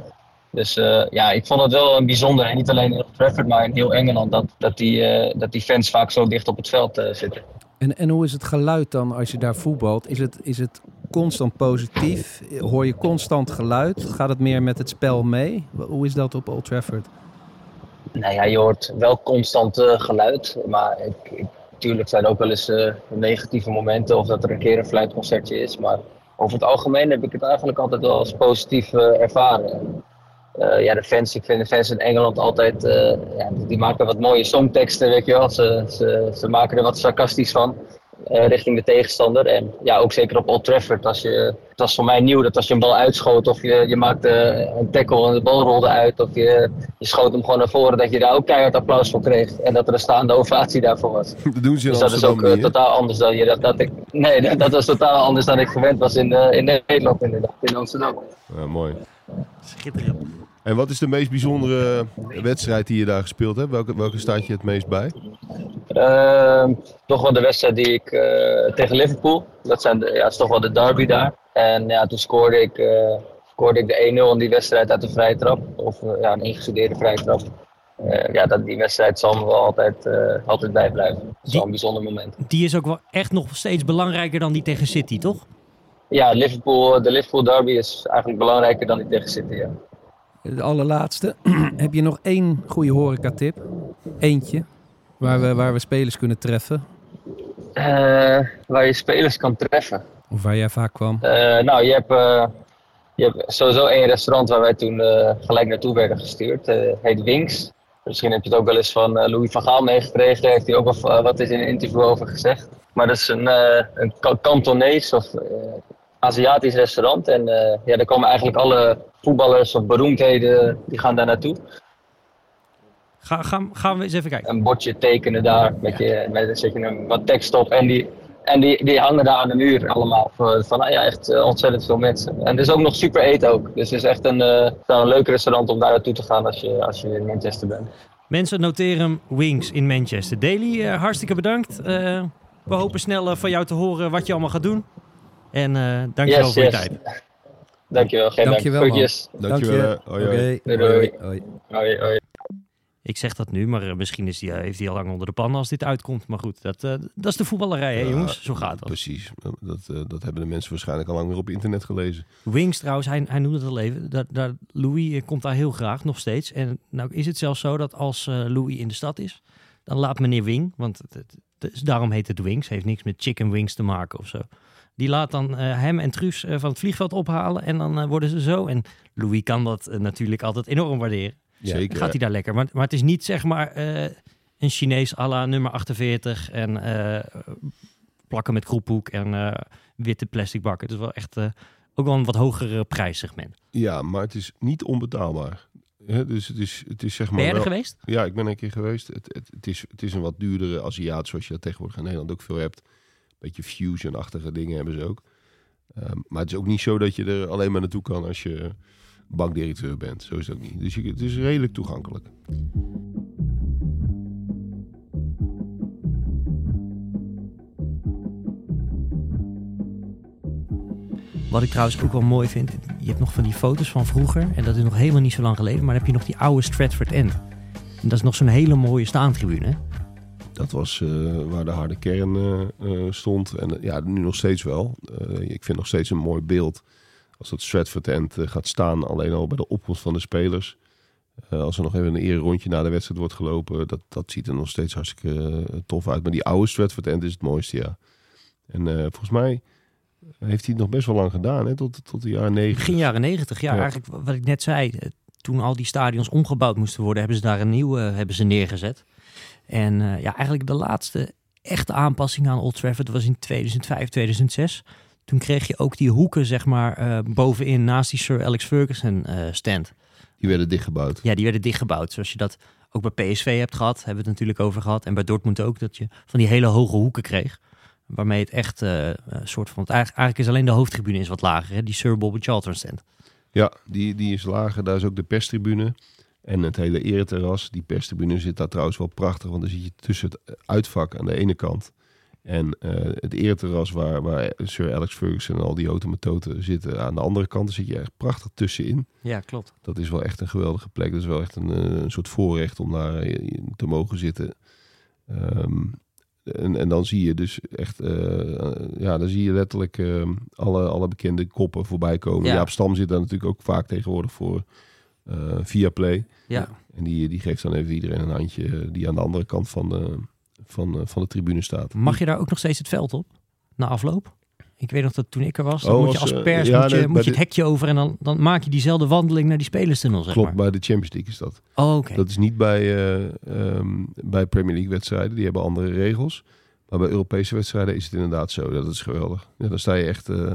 Dus eh, ja, ik vond het wel een bijzonder. En niet alleen in Old Trafford, maar in heel Engeland. Dat, dat, die, dat die fans vaak zo dicht op het veld zitten. En, en hoe is het geluid dan als je daar voetbalt? Is het, is het constant positief? Hoor je constant geluid? Gaat het meer met het spel mee? Hoe is dat op Old Trafford? Nou ja, je hoort wel constant geluid. Maar ik, ik, natuurlijk zijn er ook wel eens eh, negatieve momenten. Of dat er een keer een fluitconcertje is. Maar over het algemeen heb ik het eigenlijk altijd wel als positief eh, ervaren. Eh, ja, de fans, ik vind de fans in Engeland altijd, ja, die maken wat mooie songteksten, weet je wel. Ze, ze, ze maken er wat sarcastisch van. Eh, richting de tegenstander. En ja, ook zeker op Old Trafford. Als je, het was voor mij nieuw dat als je een bal uitschoot of je, je maakte een tackle en de bal rolde uit of je, je schoot hem gewoon naar voren, dat je daar ook keihard applaus voor kreeg. En dat er een staande ovatie daarvoor was. (laughs) Dat doen ze in Dus dat is ook eh, totaal anders dan je dat, dat ik. Nee, dat, (laughs) dat was totaal anders dan ik gewend was in, eh, in Nederland, inderdaad, in Amsterdam. Ja, mooi. Schitterend. En wat is de meest bijzondere wedstrijd die je daar gespeeld hebt? Welke, welke staat je het meest bij? Ehm, toch wel de wedstrijd die ik eh, tegen Liverpool. Dat, zijn de, ja, is toch wel de derby daar. En ja, toen scoorde ik, eh, scoorde ik de 1-0 in die wedstrijd uit de vrije trap. Of eh, ja, een ingestudeerde vrije trap. Eh, ja, dat, die wedstrijd zal me wel altijd, eh, altijd bijblijven. Dat is wel een bijzonder moment. Die is ook wel echt nog steeds belangrijker dan die tegen City, toch? Ja, Liverpool, de Liverpool derby is eigenlijk belangrijker dan die tegen City. Ja. De allerlaatste. (clears throat) Heb je nog één goede horecatip? Eentje. Waar we, waar we spelers kunnen treffen? Eh, waar je spelers kan treffen. Of waar jij vaak kwam? Eh, nou, je hebt, eh, je hebt sowieso één restaurant waar wij toen gelijk naartoe werden gestuurd. heet Wings. Misschien heb je het ook wel eens van Louis van Gaal meegekregen. Heeft hij ook wel wat is in een interview over gezegd. Maar dat is een, een Ka- Kantonees of Aziatisch restaurant. En eh, ja, daar komen eigenlijk alle voetballers of beroemdheden, die gaan daar naartoe. Ga, gaan, gaan we eens even kijken. Een bordje tekenen daar, met je, met, zet je een, wat tekst op. En die, en die, die hangen daar aan de muur allemaal. Van, nou ja, echt eh, ontzettend veel mensen. En er is ook nog super eten ook. Dus het is echt een, eh, een leuk restaurant om daar naartoe te gaan als je, als je in Manchester bent. Mensen, noteer hem Wings in Manchester. Daily, hartstikke bedankt. We hopen snel van jou te horen wat je allemaal gaat doen. En eh dankjewel Yes, voor je tijd. (laughs) Dankjewel, geen Dankjewel, dank. Dankjewel. Dank je. Hoi, Oké. hoi. Doei, Hoi, doei. hoi. Hoi, hoi. Ik zeg dat nu, maar eh, misschien is die, eh, heeft hij al lang onder de pan als dit uitkomt. Maar goed, dat, dat is de voetballerij, hè Ja, jongens? Zo gaat dat. Precies. Dat, dat hebben de mensen waarschijnlijk al lang weer op internet gelezen. Wings trouwens, hij, hij noemde het al even. Dat, dat, Louis komt daar heel graag nog steeds. En nou is het zelfs zo dat als eh, Louis in de stad is, dan laat meneer Wing, want het, het- het is- daarom heet het Wings, heeft niks met chicken wings te maken of zo. Die laat dan eh, hem en Truus eh, van het vliegveld ophalen en dan eh, worden ze zo. En Louis kan dat natuurlijk altijd enorm waarderen. Zeker. Gaat hij daar lekker. Maar, maar het is niet zeg maar eh, een Chinees à la nummer 48 en eh, plakken met kroephoek en eh, witte plastic bakken. Het is wel echt eh, ook wel een wat hogere prijssegment. Ja, maar het is niet onbetaalbaar. Hè, dus het is, het is zeg maar. Ben jij er wel- geweest? Ja, ik ben er een keer geweest. Het, het, het, is, het is een wat duurdere Aziat, zoals je dat tegenwoordig in Nederland ook veel hebt. Beetje fusion-achtige dingen hebben ze ook. Ehm, maar het is ook niet zo dat je er alleen maar naartoe kan als je bankdirecteur bent. Zo is het ook niet. Dus het is redelijk toegankelijk. Wat ik trouwens ook wel mooi vind, je hebt nog van die foto's van vroeger. En dat is nog helemaal niet zo lang geleden. Maar dan heb je nog die oude Stratford End. En dat is nog zo'n hele mooie staantribune. Dat was eh, waar de harde kern eh, eh, stond. En ja, nu nog steeds wel. Ik vind nog steeds een mooi beeld als dat Stratford End gaat staan. Alleen al bij de opkomst van de spelers. Als er nog even een eer rondje na de wedstrijd wordt gelopen. Dat, dat ziet er nog steeds hartstikke tof uit. Maar die oude Stratford End is het mooiste, ja. En volgens mij heeft hij het nog best wel lang gedaan. Hè? Tot, tot de jaren negentig. Begin jaren negentig, ja, Ja. Eigenlijk wat ik net zei. Toen al die stadions omgebouwd moesten worden, hebben ze daar een nieuwe hebben ze neergezet. En eh, ja, eigenlijk de laatste echte aanpassing aan Old Trafford was in 2005, 2006. Toen kreeg je ook die hoeken, zeg maar, eh, bovenin naast die Sir Alex Ferguson eh, stand. Die werden dichtgebouwd. Ja, die werden dichtgebouwd. Zoals je dat ook bij PSV hebt gehad, hebben we het natuurlijk over gehad. En bij Dortmund ook, dat je van die hele hoge hoeken kreeg. Waarmee het echt een soort van... Eigenlijk, eigenlijk is alleen de hoofdtribune is wat lager, hè? die Sir Bobby Charlton stand. Ja, die, die is lager. Daar is ook de perstribune. En het hele ereterras. Die perstribune zit daar trouwens wel prachtig. Want dan zit je tussen het uitvak aan de ene kant. En eh, het ereterras waar, waar Sir Alex Ferguson en al die automatoten zitten. Aan de andere kant zit je echt prachtig tussenin. Ja, klopt. Dat is wel echt een geweldige plek. Dat is wel echt een, eh, een soort voorrecht om daar eh, te mogen zitten. Ehm, en, en dan zie je dus echt, ja, dan zie je letterlijk ehm, alle, alle bekende koppen voorbij komen. Ja. Jaap Stam zit daar natuurlijk ook vaak tegenwoordig voor via Play. Ja. En die, die geeft dan even iedereen een handje eh, die aan de andere kant van de, van, eh, van de tribune staat. Mag je daar ook nog steeds het veld op? Na afloop? Ik weet nog dat toen ik er was, dan Oh, moet je als, als eh, pers ja, moet je, nee, moet bij je het hekje over en dan, dan maak je diezelfde wandeling naar die spelerstunnel, zeg Klopt, maar. bij de Champions League is dat. Oh, oké. Dat is niet bij, eh, ehm, bij Premier League wedstrijden. Die hebben andere regels. Maar bij Europese wedstrijden is het inderdaad zo. Dat is geweldig. Ja, dan sta je echt eh,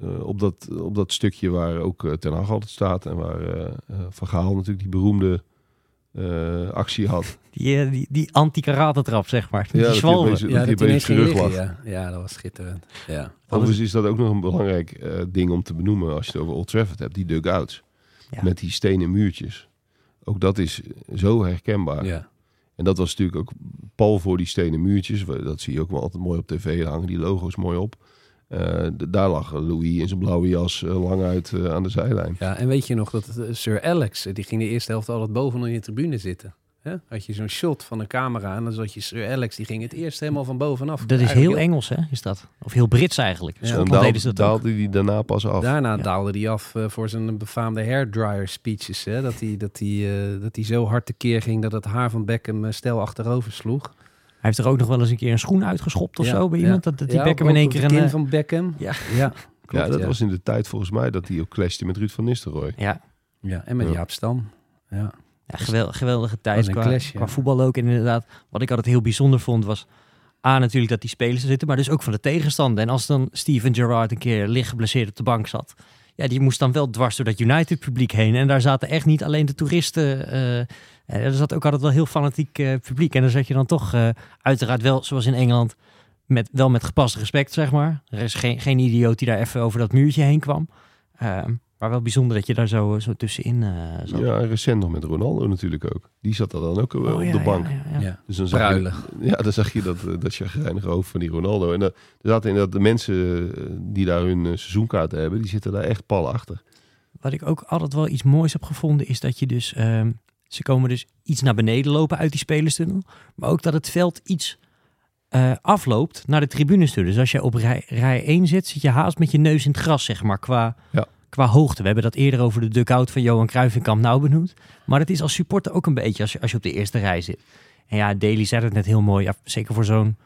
eh, op, dat, op dat stukje waar ook eh, Ten Hag altijd staat. En waar eh eh, Van Gaal natuurlijk die beroemde eh, actie had. (laughs) Die, die, die anti-karate-trap, zeg maar. Die dat hij zwalbe. Ja, dat ineens ging terug lag. ja. ja, dat was schitterend. Ja. Overigens is dat ook nog een belangrijk eh, ding om te benoemen als je het over Old Trafford hebt. Die dugouts. Ja. Met die stenen muurtjes. Ook dat is zo herkenbaar. Ja. En dat was natuurlijk ook pal voor die stenen muurtjes. Dat zie je ook wel altijd mooi op tv. Daar hangen die logo's mooi op. Eh, daar lag Louis in zijn blauwe jas eh, lang uit eh, aan de zijlijn. ja, en weet je nog dat Sir Alex, die ging de eerste helft altijd bovenaan in de tribune zitten. Hè? Had je zo'n shot van een camera en dan zat je Sir Alex, die ging het eerst helemaal van bovenaf. Dat is heel Engels, hè? Is dat? Of heel Brits eigenlijk. Ja. en Schotland daal- deden ze dat ook. daalde hij daarna pas af. Daarna Ja. daalde hij af voor zijn befaamde hairdryer speeches. Hè? Dat hij dat hij, dat hij zo hard tekeer ging dat het haar van Beckham stel achterover sloeg. Hij heeft er ook nog wel eens een keer een schoen uitgeschopt of Ja, zo bij ja. iemand. Dat, dat die Ja, Beckham in één keer de een... kin eh, van Beckham. Ja. ja, (laughs) ja, dat ja. was in de tijd volgens mij dat hij ook clashte met Ruud van Nistelrooy. Ja, Ja, en met Ja. Jaap Stam. Ja. Ja, geweldige, geweldige tijd qua, clash, ja. qua voetbal ook. En inderdaad, wat ik altijd heel bijzonder vond was... A, natuurlijk dat die spelers er zitten, maar dus ook van de tegenstander. En als dan Steven Gerrard een keer licht geblesseerd op de bank zat... Ja, die moest dan wel dwars door dat United publiek heen. En daar zaten echt niet alleen de toeristen... eh, er zat ook altijd wel heel fanatiek eh, publiek. En dan zat je dan toch eh, uiteraard wel, zoals in Engeland... Met, wel met gepast respect, zeg maar. Er is geen, geen idioot die daar even over dat muurtje heen kwam. Ehm, maar wel bijzonder dat je daar zo, zo tussenin eh zat. Ja, en recent nog met Ronaldo natuurlijk ook. Die zat daar dan ook eh, Oh, op ja, de bank. ja, ja. Ja. Dus dan zag je, ja, dan zag je dat, eh, dat chagrijnige hoofd van die Ronaldo. En dat, er zaten inderdaad de mensen eh, die daar hun eh, seizoenkaarten hebben, die zitten daar echt pal achter. Wat ik ook altijd wel iets moois heb gevonden, is dat je dus... ehm, ze komen dus iets naar beneden lopen uit die spelerstunnel. Maar ook dat het veld iets eh, afloopt naar de tribunes toe. Dus als je op rij, rij 1 zit, zit je haast met je neus in het gras, zeg maar, qua, Ja. qua hoogte. We hebben dat eerder over de dugout van Johan Cruijff in Kamp Nou benoemd. Maar het is als supporter ook een beetje als je, als je op de eerste rij zit. En ja, Daly zei het net heel mooi. Ja, zeker voor zo'n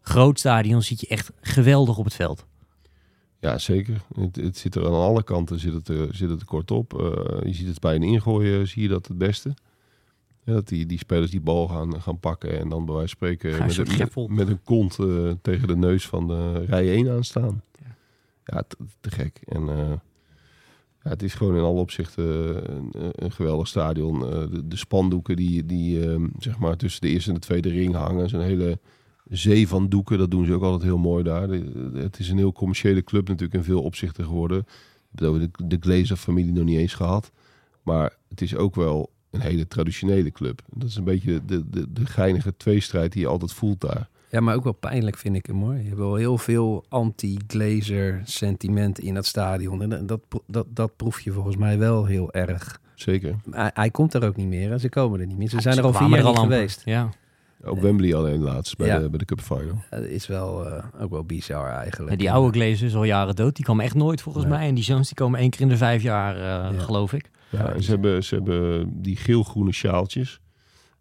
groot stadion zit je echt geweldig op het veld. Ja, zeker. Het, het zit er aan alle kanten zit het, er- zit het er kort op. Eh, je ziet het bij een ingooien, zie je dat het beste. Ja, dat die, die spelers die bal gaan, gaan pakken en dan bij wijze van spreken een met, een- met, met een kont eh, tegen de neus van de rij 1 aanstaan. Ja, te, te gek. En eh, ja, het is gewoon in alle opzichten een, een geweldig stadion. Eh, de, de spandoeken die, die eh, zeg maar tussen de eerste en de tweede ring hangen. Zo'n hele zee van doeken, dat doen ze ook altijd heel mooi daar. De- het is een heel commerciële club natuurlijk in veel opzichten geworden. We hebben de, de Glazer-familie nog niet eens gehad. Maar het is ook wel een hele traditionele club. Dat is een beetje de, de, de geinige tweestrijd die je altijd voelt daar. Ja, maar ook wel pijnlijk vind ik hem hoor. Je hebt wel heel veel anti-glazer sentiment in dat stadion. En dat, dat, dat proef je volgens mij wel heel erg. Zeker. Hij, hij komt er ook niet meer. Hè? Ze komen er niet meer. Ze Ja, zijn ze er al vier jaar niet amper. geweest. Ja. Op Wembley alleen laatst bij, Ja. de, bij de Cup Final. Dat is wel, eh, ook wel bizar eigenlijk. Ja, die oude Glazers is al jaren dood. Die komen echt nooit volgens mij. En die Jones die komen één keer in de vijf jaar, eh, Ja. geloof ik. Ja, en ze hebben, ze hebben die geel-groene sjaaltjes.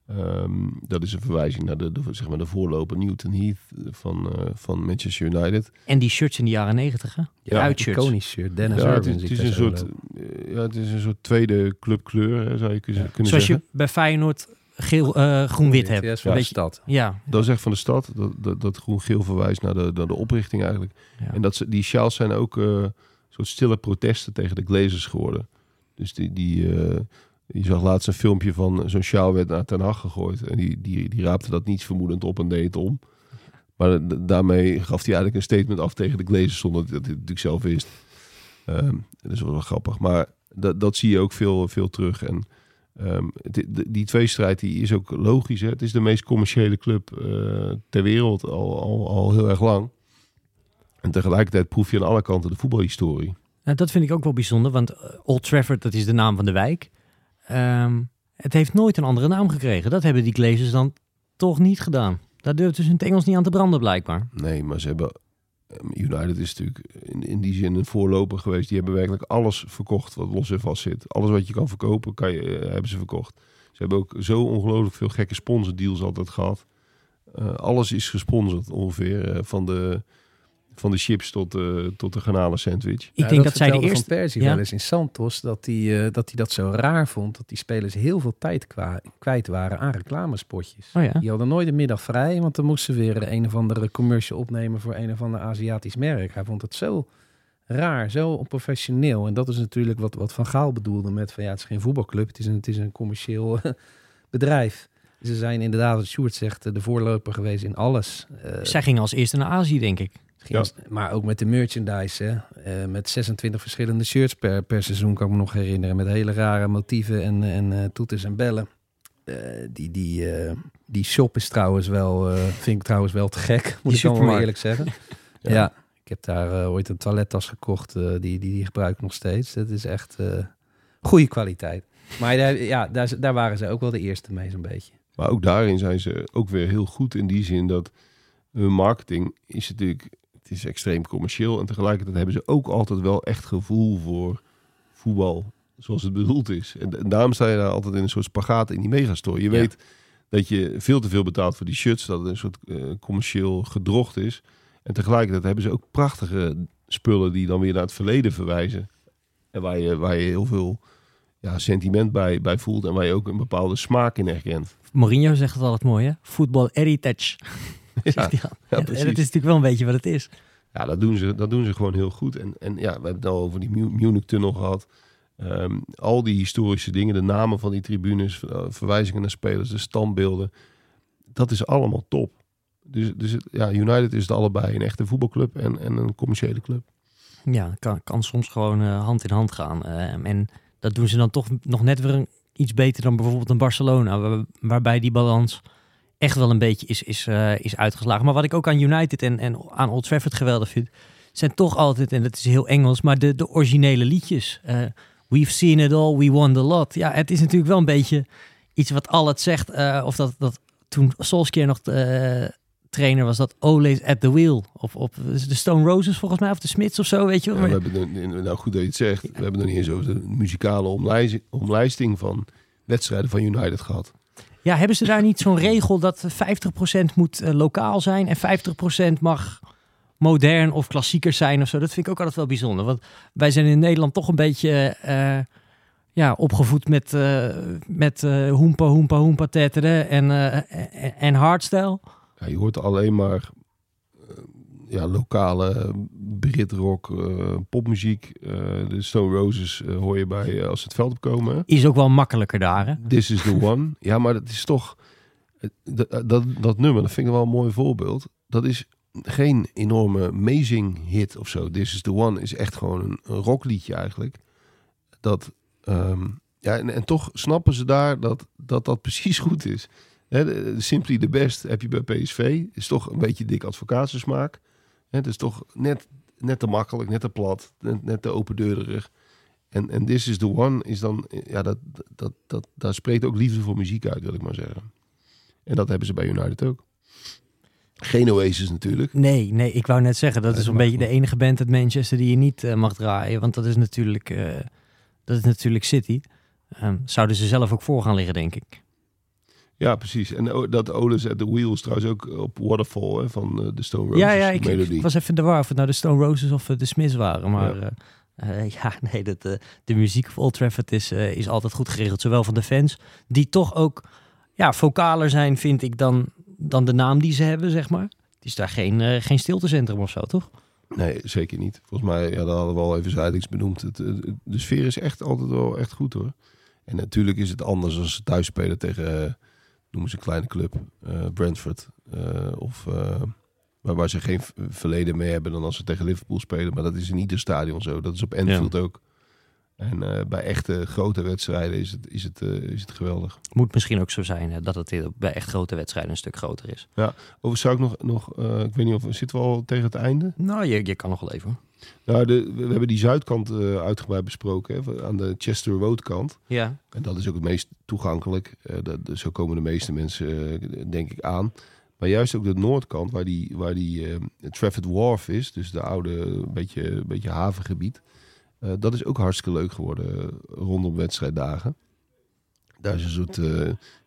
Ehm, dat is een verwijzing naar de, de, zeg maar de voorloper Newton Heath van, eh, van Manchester United. En die shirts in de jaren negentig, hè? Ja, uitshirts. iconisch shirt. Dennis Ja, het Irwin is, het een soort, eh, ja, het is een soort tweede clubkleur, hè, zou je kunnen, Ja. kunnen Zoals zeggen. je bij Feyenoord geel, eh, groen-wit hebt. Ja, van de beetje- stad. Ja, Dat is echt van de stad. Dat, dat, dat groen-geel verwijst naar de, naar de oprichting eigenlijk. ja. En dat ze, die sjaals zijn ook eh, een soort stille protesten tegen de Glazers geworden. Dus die, die, eh, je zag laatst een filmpje van zo'n sjaal werd naar Ten Hag gegooid. En die, die, die raapte dat niets vermoedend op en deed het om. Maar daarmee gaf hij eigenlijk een statement af tegen de Glazers zonder dat het natuurlijk zelf wist. Ehm, dat is wel, grappig. Maar dat, dat zie je ook veel, veel terug. En ehm, het- die, die tweestrijd die is ook logisch. Hè? Het is de meest commerciële club eh, ter wereld al, al, al heel erg lang. En tegelijkertijd proef je aan alle kanten de voetbalhistorie. Nou, dat vind ik ook wel bijzonder, want eh, Old Trafford, dat is de naam van de wijk. Ehm, het heeft nooit een andere naam gekregen. Dat hebben die Glazers dan toch niet gedaan. Daar durft dus in het Engels niet aan te branden, blijkbaar. Nee, maar ze hebben. United is natuurlijk in, in die zin een voorloper geweest. Die hebben werkelijk alles verkocht wat los en vast zit. Alles wat je kan verkopen, kan je, eh, hebben ze verkocht. Ze hebben ook zo ongelooflijk veel gekke sponsordeals altijd gehad. Eh, alles is gesponsord ongeveer. van, de, van de chips tot, de tot de garnalen sandwich. Ik Ja, denk dat, zij de eerste... Van Persie Ja. wel eens in Santos dat hij eh, dat hij dat zo raar vond dat die spelers heel veel tijd kwa- kwijt waren aan reclamespotjes. Oh ja. Die hadden nooit een middag vrij, want dan moesten ze weer een of andere commercial opnemen voor een of ander Aziatisch merk. Hij vond het zo raar, zo onprofessioneel. En dat is natuurlijk wat, wat Van Gaal bedoelde met van ja, het is geen voetbalclub, het is een, het is een commercieel (laughs) bedrijf. Ze zijn inderdaad, wat Sjoerd zegt, eh, de voorloper geweest in alles. Zij gingen als eerste naar Azië, denk ik. Als- Maar ook met de merchandise, hè? Eh, met 26 verschillende shirts per, per seizoen, kan ik me nog herinneren. Met hele rare motieven en, en eh, toeters en bellen. Eh, die, die, die shop is trouwens wel, vind ik trouwens wel te gek, moet Die ik wel eerlijk zeggen. (laughs) Ja. ja. ik heb daar ooit een toilettas gekocht, die, die, die gebruik ik nog steeds. Dat is echt goede kwaliteit. Maar daar, ja, daar, daar waren ze ook wel de eerste mee zo'n beetje. Maar ook daarin zijn ze ook weer heel goed in die zin dat hun marketing is natuurlijk, het is extreem commercieel en tegelijkertijd hebben ze ook altijd wel echt gevoel voor voetbal zoals het bedoeld is. En, en daarom sta je daar altijd in een soort spagaat in die megastore. Je Ja. weet dat je veel te veel betaalt voor die shirts, dat het een soort eh, commercieel gedrocht is. En tegelijkertijd hebben ze ook prachtige spullen die dan weer naar het verleden verwijzen. En waar je, waar je heel veel ja, sentiment bij, bij voelt en waar je ook een bepaalde smaak in herkent. Mourinho zegt het altijd mooi, hè? Football heritage. (laughs) Ja, Zegt hij en dat is natuurlijk wel een beetje wat het is. Ja, dat doen ze, dat doen ze gewoon heel goed. En, en ja, we hebben het al over die Mu- Munich-tunnel gehad. Ehm, al die historische dingen, de namen van die tribunes, eh, verwijzingen naar spelers, de standbeelden. Dat is allemaal top. Dus, dus ja, United is het allebei een echte voetbalclub en, en een commerciële club. Ja, kan, kan soms gewoon eh, hand in hand gaan. Ehm, en dat doen ze dan toch nog net weer een, iets beter dan bijvoorbeeld een Barcelona, waar- waarbij die balans echt wel een beetje is, is, eh, is uitgeslagen. Maar wat ik ook aan United en, en aan Old Trafford geweldig vind, zijn toch altijd, en dat is heel Engels, maar de, de originele liedjes. Eh, We've seen it all, we won the lot. Ja, het is natuurlijk wel een beetje iets wat al het zegt. eh, of dat, dat toen Solskjaer nog trainer was, dat always at the wheel. Of op de Stone Roses volgens mij, of de Smiths of zo, weet je wel. Ja, we hebben er, nou goed dat je het zegt. We hebben nog niet eens over de muzikale omlijzing, omlijsting van wedstrijden van United gehad. Ja, hebben ze daar niet zo'n regel dat 50% moet eh, lokaal zijn en 50% mag modern of klassieker zijn of zo? Dat vind ik ook altijd wel bijzonder. Want wij zijn in Nederland toch een beetje eh, ja, opgevoed met, eh met hoempa, hoempa, hoempa, tetteren en, en, hardstyle. Ja, je hoort alleen maar ja, lokale Britrock, eh popmuziek. eh, de Stone Roses eh, hoor je bij als ze het veld opkomen. Is ook wel makkelijker daar, hè? This is the one. (laughs) Ja, maar dat is toch... Dat, dat, dat nummer, dat vind ik wel een mooi voorbeeld. Dat is geen enorme amazing hit of zo. This is the one is echt gewoon een, een rockliedje eigenlijk. Dat, ehm, ja, en, en toch snappen ze daar dat dat, dat (laughs) precies goed is. Hè, de Simply the Best heb je bij PSV. Is toch een beetje dik advocatensmaak. Het is toch net, net te makkelijk, net te plat, net, net te opendeurig. En, en This is the One is dan, ja, dat, dat, dat, daar spreekt ook liefde voor muziek uit, wil ik maar zeggen. En dat hebben ze bij United ook. Geen Oasis natuurlijk. Nee, nee, ik wou net zeggen, dat is een beetje de enige band uit Manchester die je niet eh, mag draaien. Want dat is natuurlijk, eh, dat is natuurlijk City. Ehm, zouden ze zelf ook voor gaan liggen, denk ik. Ja, precies. En dat Otis at the Wheels trouwens ook op Waterfall hè, van eh, de Stone Roses ja, ja, ik, ik was even in de war of het nou de Stone Roses of eh, de Smiths waren. Maar Ja. ja, (laughs) ja nee, dat, eh, de muziek of Old Trafford is, eh, is altijd goed geregeld. Zowel van de fans, die toch ook ja, vocaler zijn, vind ik, dan, dan de naam die ze hebben, zeg maar. Het is daar geen, eh, geen stiltecentrum of zo, toch? Nee, zeker niet. Volgens mij, ja, dat hadden we al even zijdelijks benoemd. Het- de sfeer is echt altijd wel echt goed hoor. En natuurlijk is het anders als ze thuis spelen tegen, noemen ze een kleine club, eh, Brentford. eh, of eh, waar, waar ze geen verleden mee hebben dan als ze tegen Liverpool spelen. Maar dat is in ieder stadion zo. Dat is op Anfield ook. En bij echte grote wedstrijden is het, is het, is het geweldig. Moet misschien ook zo zijn hè, dat het bij echt grote wedstrijden een stuk groter is. Overigens zou ik nog, nog ik weet niet of, zitten we al tegen het einde? Nou, je, je kan nog wel even. Nou, de, we hebben die zuidkant eh, uitgebreid besproken, hè, aan de Chester Road kant. Ja. En dat is ook het meest toegankelijk. Eh, dat, zo komen de meeste mensen, eh, denk ik, aan. Maar juist ook de noordkant, waar die, waar die Trafford Wharf is, dus de oude, beetje, beetje havengebied. dat is ook hartstikke leuk geworden rondom wedstrijddagen. Daar is een soort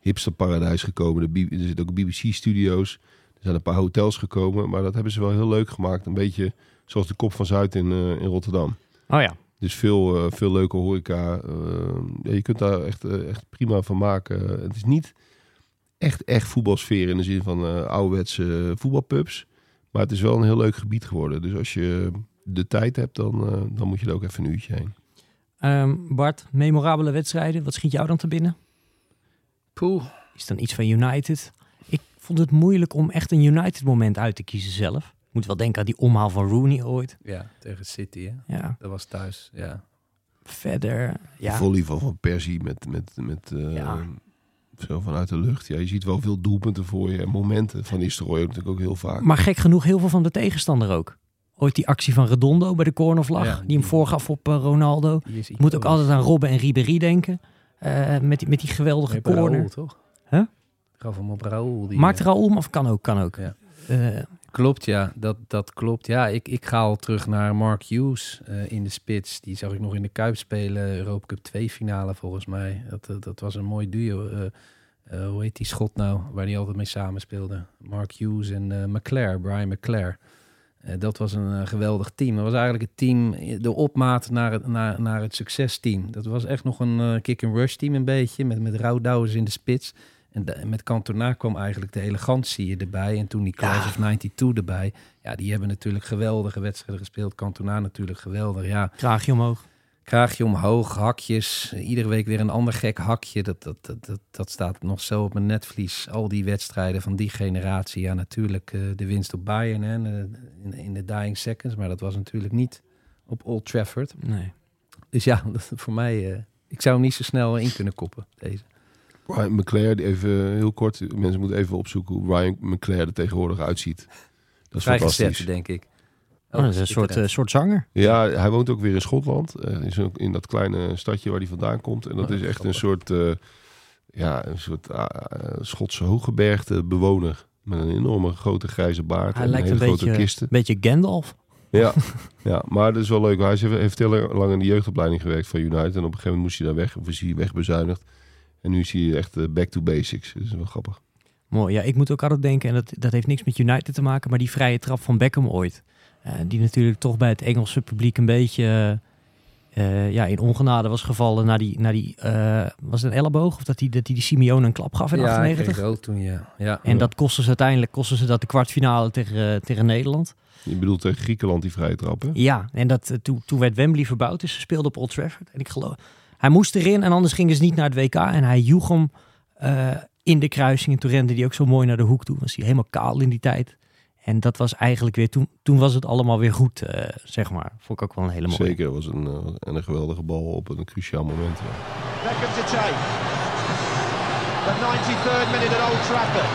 hipsterparadijs gekomen. De, er zitten ook BBC-studio's. Er zijn een paar hotels gekomen, maar dat hebben ze wel heel leuk gemaakt. Een beetje zoals de Kop van Zuid in, eh, in Rotterdam. Oh ja. Dus veel, eh, veel leuke horeca. eh, ja, je kunt daar echt, echt prima van maken. Het is niet echt, echt voetbalsfeer in de zin van eh ouderwetse voetbalpubs. Maar het is wel een heel leuk gebied geworden. Dus als je de tijd hebt, dan, eh, dan moet je er ook even een uurtje heen. Ehm, Bart, memorabele wedstrijden. Wat schiet jou dan te binnen? Poeh. Is dan iets van United? Ik vond het moeilijk om echt een United moment uit te kiezen zelf. Moet wel denken aan die omhaal van Rooney ooit. Ja, tegen City, hè. Ja, Dat was thuis, ja. verder. De Ja, volley van Van Persie met, met, met eh, Ja. zo vanuit de lucht. Ja, je ziet wel veel doelpunten voor je en momenten. Van Nistelrooy ook natuurlijk ook heel vaak. maar gek genoeg heel veel van de tegenstander ook. Ooit die actie van Redondo bij de cornervlag. Ja, die hem voorgaf op eh, Ronaldo. Ik moet ook altijd aan Robben en Ribéry denken. Eh, met, die, met die geweldige Nee, corner. Raoul, toch? Huh? Gaf hem op Raoul. Die, Maakt Raoul hem of kan ook? Kan ook. Ja. Klopt, ja. Dat, dat klopt. Ja, ik, ik ga al terug naar Mark Hughes eh, in de spits. Die zag ik nog in de Kuip spelen. Europa Cup 2 finale volgens mij. Dat, eh, dat was een mooi duo. Eh, hoe heet die schot nou? Waar die altijd mee samenspeelde. Mark Hughes en McClare, Brian McClare. Dat was een geweldig team. Dat was eigenlijk het team, de opmaat naar het, naar, naar het succesteam. Dat was echt nog een kick-and-rush team een beetje. Met, met Roudouwers in de spits. En de- met Cantona kwam eigenlijk de elegantie erbij. En toen die Class Ja. of 92 erbij. Ja, die hebben natuurlijk geweldige wedstrijden gespeeld. Cantona natuurlijk geweldig. Ja, kraagje omhoog. kraagje omhoog, hakjes. Iedere week weer een ander gek hakje. Dat, dat, dat, dat, dat staat nog zo op mijn netvlies. Al die wedstrijden van die generatie. Ja, natuurlijk eh, de winst op Bayern hè, eh, in, in de dying seconds. Maar dat was natuurlijk niet op Old Trafford. Nee. Dus ja, dat, (laughs) voor mij... eh, ik zou hem niet zo snel in kunnen koppen, deze. Ryan McClare, die even heel kort. Mensen moeten even opzoeken hoe Ryan McClare er tegenwoordig uitziet. Dat is Vrij fantastisch. denk ik. Oh, dat is een soort, eh, soort zanger. Ja, hij woont ook weer in Schotland. eh, in, in dat kleine stadje waar hij vandaan komt. En dat Oh, is echt een soort, eh, ja, een soort ah, eh, Schotse hooggebergte bewoner. Met een enorme grote grijze baard Hij en lijkt hele een grote beetje, kisten. beetje Gandalf. Ja, (laughs) ja, maar dat is wel leuk. Hij heeft heel lang in de jeugdopleiding gewerkt van United. En op een gegeven moment moest hij daar weg. Of is hij wegbezuinigd. En nu is hij echt eh, back to basics. Dat is wel grappig. Mooi. Ja, ik moet ook altijd denken, en dat, dat heeft niks met United te maken, maar die vrije trap van Beckham ooit. Eh, die natuurlijk toch bij het Engelse publiek een beetje eh, ja, in ongenade was gevallen na die, na die eh, was het een elleboog? Of dat hij dat die, die Simeone een klap gaf in ja, hij 98? kreeg rood toen, ja. ja. En dat kostte ze uiteindelijk kostte ze dat de kwartfinale tegen, tegen Nederland. Je bedoelt tegen Griekenland die vrije trap, hè? Ja, en dat, toen, toen werd Wembley verbouwd, dus ze speelden op Old Trafford. En ik geloof, hij moest erin en anders gingen ze niet naar het WK. En hij joeg hem eh, in de kruising. En toen rende hij ook zo mooi naar de hoek toe. Was hij helemaal kaal in die tijd. En dat was eigenlijk weer, toen, toen was het allemaal weer goed, eh, zeg maar. Vond ik ook wel een hele mooie. Zeker, was een, eh, en een geweldige bal op een cruciaal moment. ja. Beckham to take. The 93rd minute at Old Trafford.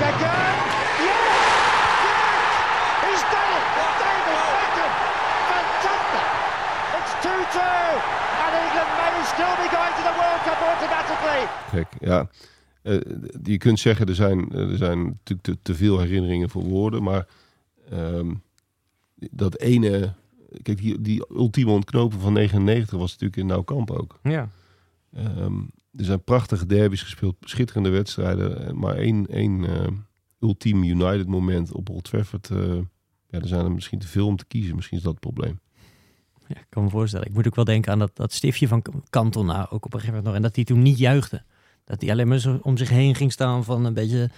Beckham! Yes! Yes! He's done it! David Beckham! Fantastic! It's 2-2! And England may still be going to the World Cup automatically. Gek, ja. eh, je kunt zeggen, er zijn, er zijn natuurlijk te, te veel herinneringen voor woorden. Maar ehm, dat ene... Kijk, die, die ultieme ontknopen van 99 was natuurlijk in Nou Kamp ook. Ja. Ehm, er zijn prachtige derbies gespeeld, schitterende wedstrijden. eh, Maar één, één eh, ultiem United moment op Old Trafford... eh, ja, er zijn er misschien te veel om te kiezen. Misschien is dat het probleem. Ja, ik kan me voorstellen. Ik moet ook wel denken aan dat, dat stiftje van Cantona, ook op een gegeven moment nog. En dat hij toen niet juichte. Dat hij alleen maar zo om zich heen ging staan van een beetje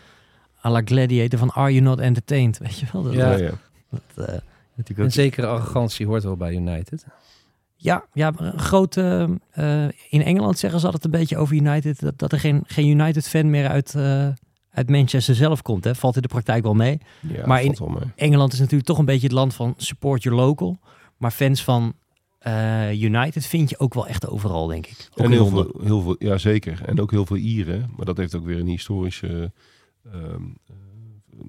à la gladiator van Are You Not Entertained? Weet je wel? Dat, Ja. dat, ja. dat, eh, natuurlijk Een zekere arrogantie hoort wel bij United. Ja, ja een grote... eh, in Engeland zeggen ze altijd een beetje over United... dat, dat er geen, geen United-fan meer uit, eh, uit Manchester zelf komt. Hè. Valt in de praktijk wel mee. Ja, Maar mee. Engeland is natuurlijk toch een beetje het land van support your local. Maar fans van eh, United vind je ook wel echt overal, denk ik. Ook En heel veel, heel veel, ja zeker. En ook heel veel Ieren. Maar dat heeft ook weer een historische,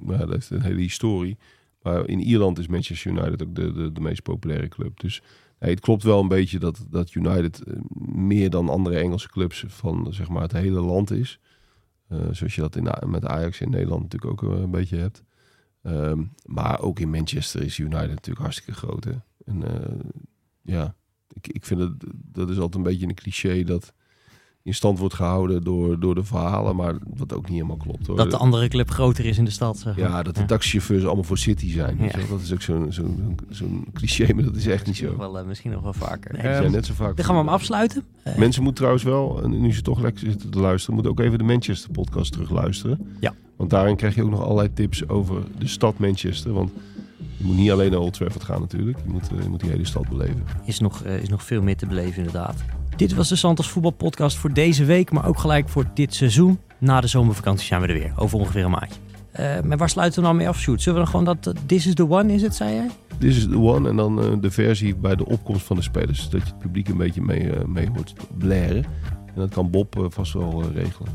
nou, dat heeft een hele historie. Maar in Ierland is Manchester United ook de, de, de meest populaire club. Dus nee, het klopt wel een beetje dat, dat United eh, meer dan andere Engelse clubs van zeg maar het hele land is. Zoals je dat in, met Ajax in Nederland natuurlijk ook een beetje hebt. Ehm, maar ook in Manchester is United natuurlijk hartstikke groot. Hè? En eh, ja, ik, ik vind het, dat is altijd een beetje een cliché dat in stand wordt gehouden door, door de verhalen, maar wat ook niet helemaal klopt. Hoor. Dat de andere club groter is in de stad, zeg maar. ja, dat de taxichauffeurs allemaal voor City zijn. Ja. Dat is ook zo'n zo'n zo'n cliché, maar dat is echt niet Nog zo. wel, eh, misschien nog wel vaker. Nee, zijn net zo vaak. Dan gaan we hem afsluiten. Eh, Mensen moeten trouwens wel, en nu ze toch lekker zitten te luisteren, moeten ook even de Manchester podcast terug luisteren. Ja. Want daarin krijg je ook nog allerlei tips over de stad Manchester. Want je moet niet alleen naar Old Trafford gaan natuurlijk. Je moet, eh, je moet die hele stad beleven. is, nog, eh, is nog veel meer te beleven, inderdaad. Dit was de Santos voetbalpodcast voor deze week, maar ook gelijk voor dit seizoen. Na de zomervakantie zijn we er weer, over ongeveer een maandje. Eh, maar waar sluiten we nou mee af, Sjoerd? Zullen we dan gewoon dat This is the one, is het, zei jij? This is the one. En dan de versie bij de opkomst van de spelers. Dat je het publiek een beetje mee, mee hoort blaren. En dat kan Bob vast wel regelen.